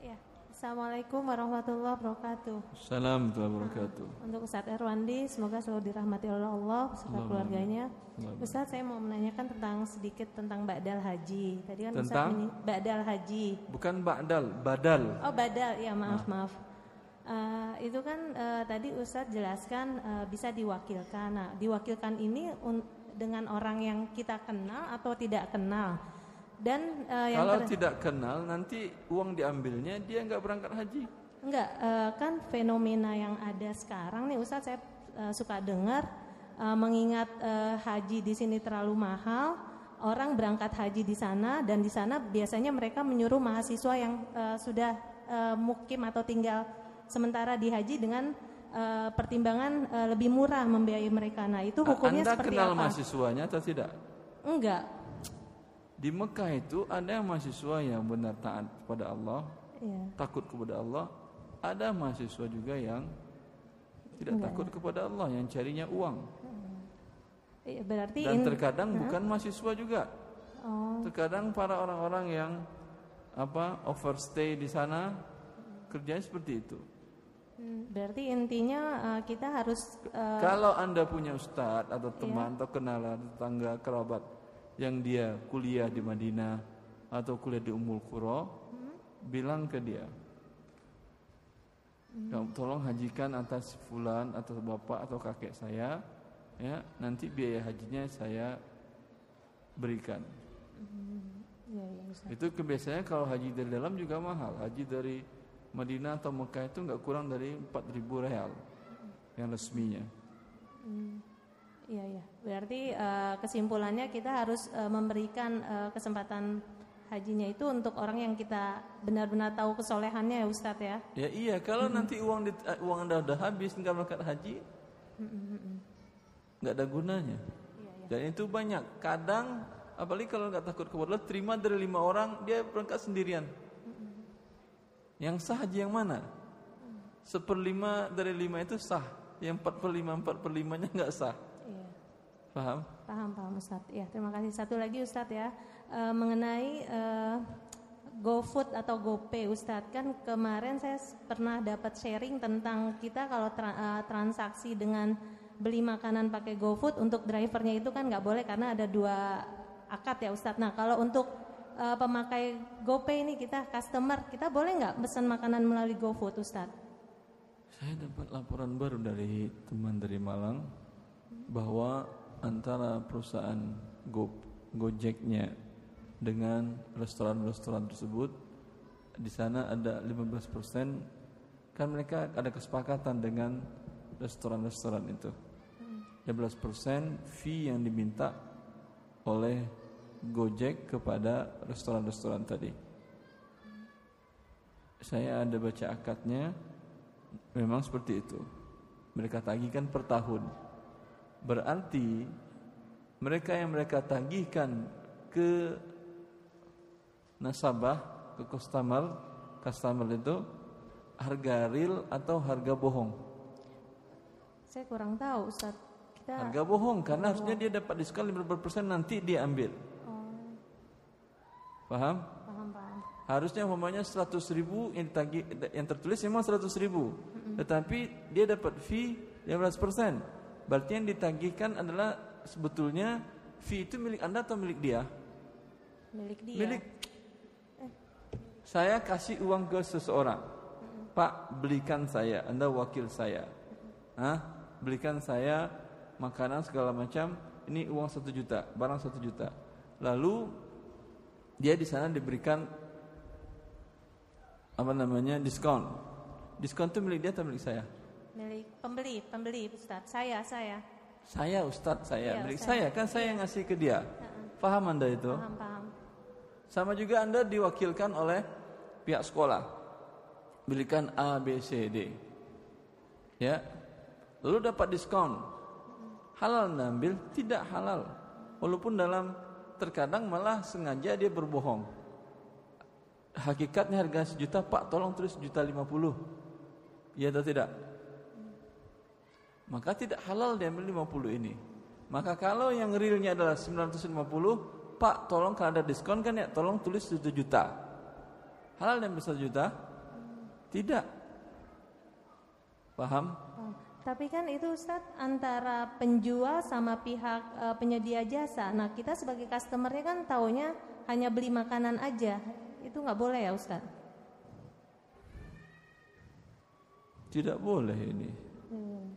Ya. Assalamualaikum warahmatullahi wabarakatuh. Warahmatullahi wabarakatuh. Untuk Ustadz Erwandi, semoga selalu dirahmati oleh Allah beserta keluarganya. amin. Allahumma Ustadz, saya mau menanyakan tentang sedikit tentang badal haji. Tadi kan Tentang? Ustadz menyi- badal haji. Bukan ba'dal, badal. Oh badal, ya maaf maaf. Eh, itu kan eh, tadi Ustadz jelaskan eh, bisa diwakilkan. Nah, diwakilkan ini dengan orang yang kita kenal atau tidak kenal. Dan eh, yang Kalau tidak kenal nanti uang diambilnya dia nggak berangkat haji. Enggak, eh, kan fenomena yang ada sekarang nih Ustadz saya eh, suka dengar eh, mengingat eh, haji di sini terlalu mahal, orang berangkat haji di sana dan di sana biasanya mereka menyuruh mahasiswa yang eh, sudah eh, mukim atau tinggal sementara di haji dengan eh, pertimbangan eh, lebih murah membiayai mereka. Nah, itu hukumnya Anda seperti kenal apa? mahasiswanya atau tidak? Enggak. Di Mekah itu ada mahasiswa yang benar taat kepada Allah, Iya. takut kepada Allah. Ada mahasiswa juga yang tidak Enggak, takut kepada Allah, yang carinya uang. Iya, berarti Dan in- terkadang Hah? bukan mahasiswa juga. Oh. Terkadang para orang-orang yang apa overstay di sana kerjanya seperti itu. Hmm, Berarti intinya eh, kita harus eh, Kalau anda punya ustadz Iya. atau teman atau kenalan tetangga kerabat yang dia kuliah di Madinah atau kuliah di Ummul Qura, Hmm. bilang ke dia, "Kamu tolong hajikan atas fulan atau bapak atau kakek saya, ya nanti biaya hajinya saya berikan." Hmm, iya, Ustaz. Itu kebiasaannya kalau haji dari dalam juga mahal. Haji dari Madinah atau Mekah itu nggak kurang dari 4.000 real yang resminya. Hmm, Iya iya. Berarti eh, kesimpulannya kita harus eh, memberikan eh, kesempatan hajinya itu untuk orang yang kita benar-benar tahu kesolehannya ya Ustadz ya. Ya iya, kalau nanti uang di, uang anda udah habis nggak berangkat haji, nggak ada gunanya. Dan itu banyak. Kadang apalagi kalau nggak takut kepada Allah, terima dari lima orang dia berangkat sendirian. Yang sah haji yang mana? Seperlima dari lima itu sah. Yang empat per lima empat per limanya nggak sah. Paham? Paham paham Ustadz. Ya terima kasih. Satu lagi Ustadz ya Eh, mengenai eh, GoFood atau GoPay Ustadz kan kemarin saya pernah dapat sharing tentang kita kalau tra- eh, transaksi dengan beli makanan pakai GoFood untuk drivernya itu kan nggak boleh karena ada dua akad ya Ustadz. Nah kalau untuk eh, pemakai GoPay ini kita customer kita boleh nggak pesan makanan melalui GoFood Ustadz? Saya dapat laporan baru dari teman dari Malang bahwa antara perusahaan Go Gojeknya dengan restoran-restoran tersebut di sana ada 15% kan mereka ada kesepakatan dengan restoran-restoran itu. 15% fee yang diminta oleh Gojek kepada restoran-restoran tadi. Saya ada baca akadnya Memang seperti itu. Mereka tagihkan per tahun. Berarti mereka yang mereka tagihkan ke nasabah, ke customer, customer itu harga real atau harga bohong? Saya kurang tahu Ustadz. Kita Harga bohong karena harusnya dia dapat diskon 50% nanti dia ambil. Oh, Paham? paham paham. Harusnya umpamanya 100 ribu yang, ditagih, yang tertulis memang 100 ribu Tetapi dia dapat fee 15% Berarti yang ditagihkan adalah sebetulnya fee itu milik anda atau milik dia? Milik dia. Milik Saya kasih uang ke seseorang Pak belikan saya, anda wakil saya Hah? Belikan saya makanan segala macam Ini uang satu juta, barang satu juta Lalu dia di sana diberikan apa namanya diskon. Diskon itu milik dia atau milik saya? Milik pembeli, pembeli Ustadz. Saya, saya. Saya Ustadz saya, Iya, milik saya. saya. kan saya yang ngasih ke dia. Paham anda itu? Paham, paham. Sama juga anda diwakilkan oleh pihak sekolah. Belikan A, B, C, D. Ya. Lalu dapat diskon. Halal anda ambil? Tidak halal. Walaupun dalam terkadang malah sengaja dia berbohong. Hakikatnya harga sejuta, Pak tolong tulis sejuta lima puluh. Iya atau tidak? Maka tidak halal diambil 50 ini. Maka kalau yang realnya adalah 950, Pak tolong kalau ada diskon kan ya tolong tulis 1 juta. Halal diambil 1 juta? Tidak. Paham? Oh, Tapi kan itu Ustadz antara penjual sama pihak eh, penyedia jasa. Nah kita sebagai customernya kan taunya hanya beli makanan aja. Itu nggak boleh ya Ustadz? Tidak boleh ini. Hmm.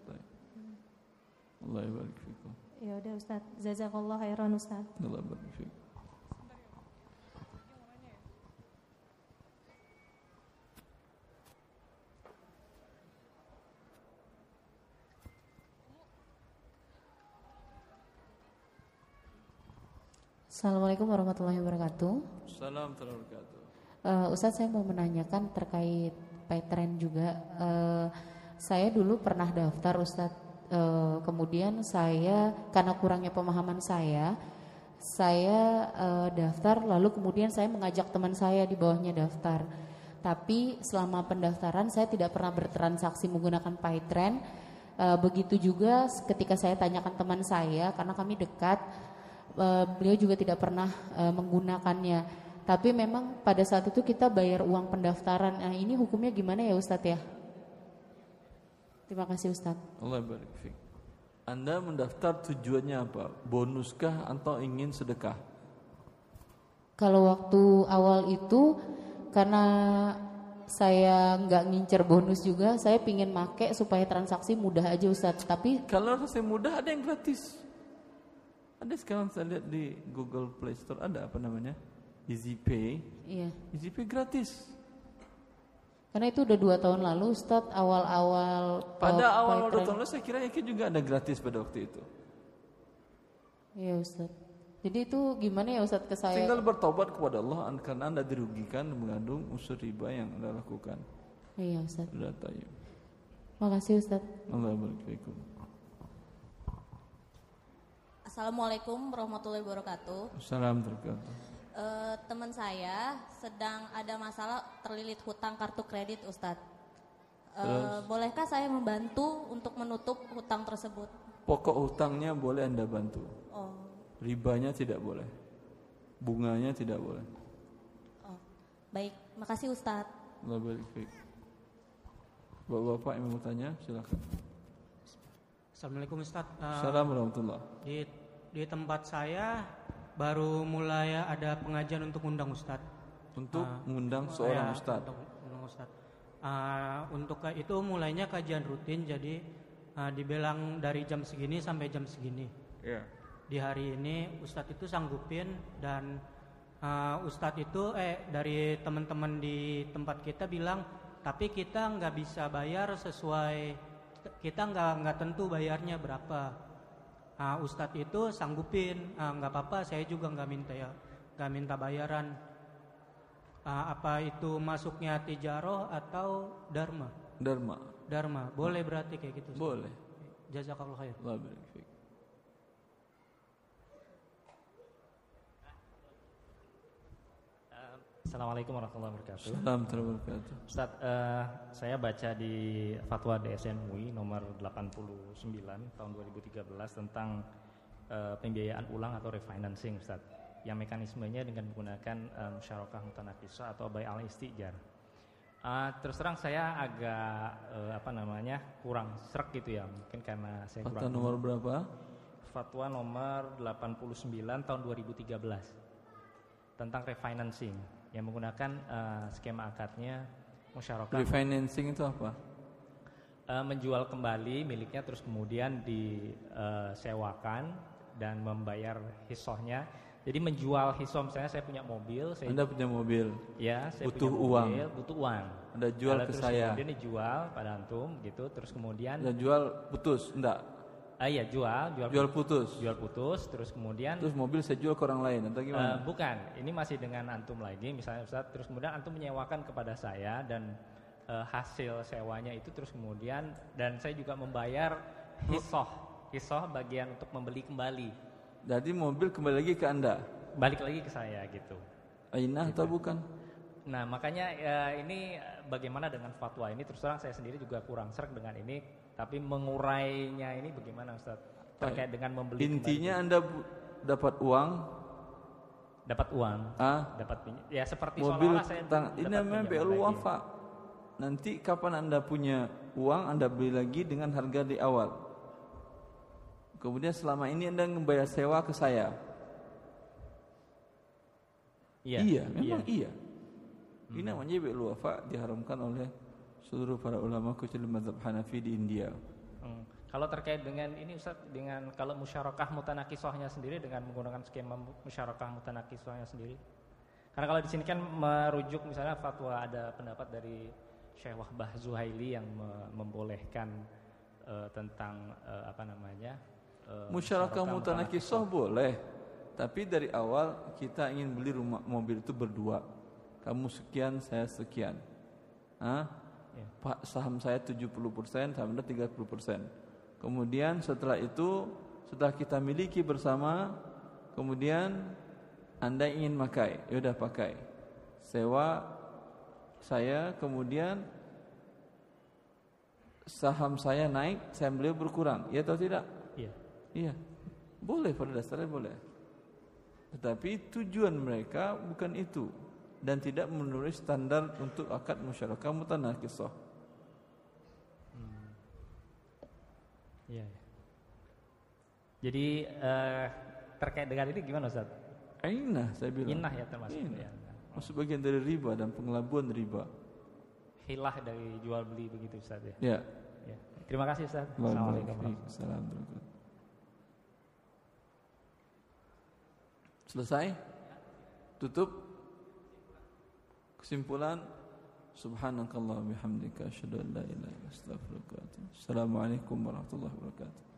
Allah barik fikum. Ya udah Ustadz. Jazakallah khairan Ustadz. Allah barik fikum. Assalamualaikum warahmatullahi wabarakatuh. Salam warahmatullahi wabarakatuh. Uh, Ustadz saya mau menanyakan terkait Petren juga. Uh, saya dulu pernah daftar Ustadz. Uh, kemudian saya karena kurangnya pemahaman saya, saya uh, daftar lalu kemudian saya mengajak teman saya di bawahnya daftar. Tapi selama pendaftaran saya tidak pernah bertransaksi menggunakan Paytrend. Uh, begitu juga ketika saya tanyakan teman saya karena kami dekat, uh, beliau juga tidak pernah uh, menggunakannya. Tapi memang pada saat itu kita bayar uang pendaftaran. Nah ini hukumnya gimana ya Ustadz ya? Terima kasih Ustadz. Allah barik Anda mendaftar tujuannya apa? Bonuskah atau ingin sedekah? Kalau waktu awal itu karena saya nggak ngincer bonus juga, saya pingin make supaya transaksi mudah aja Ustadz. Tapi kalau transaksi mudah ada yang gratis. Ada sekarang saya lihat di Google Play Store ada apa namanya? Easy Pay. Iya. Easy Pay gratis. Karena itu udah dua tahun lalu, Ustadz awal-awal. Pada awal dua tahun lalu saya kira yakin juga ada gratis pada waktu itu. Iya Ustadz. Jadi itu gimana ya Ustadz ke saya? Tinggal bertobat kepada Allah karena anda dirugikan mengandung unsur riba yang anda lakukan. Iya Ustadz. Sudah tahu. Makasih Ustadz. Allah barik Assalamualaikum warahmatullahi wabarakatuh. Assalamualaikum uh, teman saya sedang ada masalah terlilit hutang kartu kredit Ustadz. Uh, bolehkah saya membantu untuk menutup hutang tersebut? Pokok hutangnya boleh Anda bantu. Oh. Ribanya tidak boleh. Bunganya tidak boleh. Oh. Baik, makasih Ustadz. Allah Bapak-bapak yang mau tanya, silakan. Assalamualaikum Ustadz. Uh, Assalamualaikum warahmatullahi Di, di tempat saya baru mulai ada pengajian untuk undang ustadz. Untuk uh, mengundang seorang ya, ustadz. Untuk undang ustadz. Uh, untuk itu mulainya kajian rutin, jadi uh, dibilang dari jam segini sampai jam segini. Yeah. Di hari ini ustadz itu sanggupin dan uh, ustadz itu eh dari teman-teman di tempat kita bilang, tapi kita nggak bisa bayar sesuai kita nggak nggak tentu bayarnya berapa uh, Ustadz itu sanggupin. Uh, nggak apa-apa saya juga nggak minta ya nggak minta bayaran. Uh, apa itu masuknya tijaroh atau dharma? Dharma. Dharma. Boleh berarti kayak gitu boleh. Jazakallah khair Assalamualaikum warahmatullahi wabarakatuh. Assalamualaikum warahmatullahi wabarakatuh. Ustaz, uh, saya baca di fatwa DSN MUI nomor 89 tahun 2013 tentang uh, pembiayaan ulang atau refinancing, Ustaz. Yang mekanismenya dengan menggunakan uh, musyarakah mutanakisah atau bay al istijar. Uh, terus terang saya agak uh, apa namanya kurang serak gitu ya, mungkin karena saya Fatwa kurang. nomor berapa? Fatwa nomor 89 tahun 2013 tentang refinancing yang menggunakan uh, skema akadnya musyarakah. Refinancing itu apa? Uh, menjual kembali miliknya terus kemudian disewakan uh, dan membayar hisohnya. Jadi menjual hisom saya saya punya mobil. Saya Anda punya mobil. Ya, saya butuh punya uang. mobil, butuh uang. Anda jual Lalu ke terus saya. Kemudian dijual pada antum gitu. Terus kemudian. Anda jual putus, enggak? Ah iya jual, jual, jual putus. Jual putus, terus kemudian Terus mobil saya jual ke orang lain atau gimana? Uh, bukan, ini masih dengan antum lagi misalnya Ustaz, terus kemudian antum menyewakan kepada saya dan uh, hasil sewanya itu terus kemudian dan saya juga membayar hisoh, hisoh bagian untuk membeli kembali. Jadi mobil kembali lagi ke Anda? Balik lagi ke saya gitu. Ainah gitu. atau bukan? Nah makanya uh, ini bagaimana dengan fatwa ini terus terang saya sendiri juga kurang serak dengan ini tapi mengurainya ini bagaimana Ustaz? Terkait dengan membeli Intinya Anda dapat uang dapat uang. Ah, dapat ya seperti mobil saya tang, ini namanya BL wafa. Nanti kapan Anda punya uang Anda beli lagi dengan harga di awal. Kemudian selama ini Anda membayar sewa ke saya. Iya. Iya, memang iya. iya. Hmm. Ini namanya BL wafa diharamkan oleh seluruh para ulama kecuali mazhab Hanafi di India. Hmm. Kalau terkait dengan ini Ustaz dengan kalau musyarakah mutanakisahnya sendiri dengan menggunakan skema musyarakah mutanakisahnya sendiri. Karena kalau di sini kan merujuk misalnya fatwa ada pendapat dari Syekh Wahbah Zuhaili yang me membolehkan uh, tentang uh, apa namanya? Uh, musyarakah mutanakisah boleh. Tapi dari awal kita ingin beli rumah mobil itu berdua. Kamu sekian, saya sekian. Hah? Iya. Pak saham saya 70%, saham Anda 30%. Kemudian setelah itu setelah kita miliki bersama, kemudian Anda ingin pakai, ya udah pakai. Sewa saya kemudian saham saya naik, saham beliau berkurang, ya atau tidak? Iya. Iya. Boleh pada dasarnya boleh. Tetapi tujuan mereka bukan itu dan tidak menulis standar untuk akad musyarakah mutanakisah. Hmm. Iya. iya. Jadi eh, terkait dengan ini gimana Ustaz? Inah saya bilang. Inah ya termasuk. Inah. Ya. Masuk bagian dari riba dan pengelabuan riba. Hilah dari jual beli begitu Ustaz ya. Ya. ya. Terima kasih Ustaz. Assalamualaikum warahmatullahi wabarakatuh. Selesai? Tutup? Kesimpulan Subhanakallah bihamdika asyhadu an la ilaha illa anta astaghfiruka wa atubu. Assalamualaikum warahmatullahi wabarakatuh.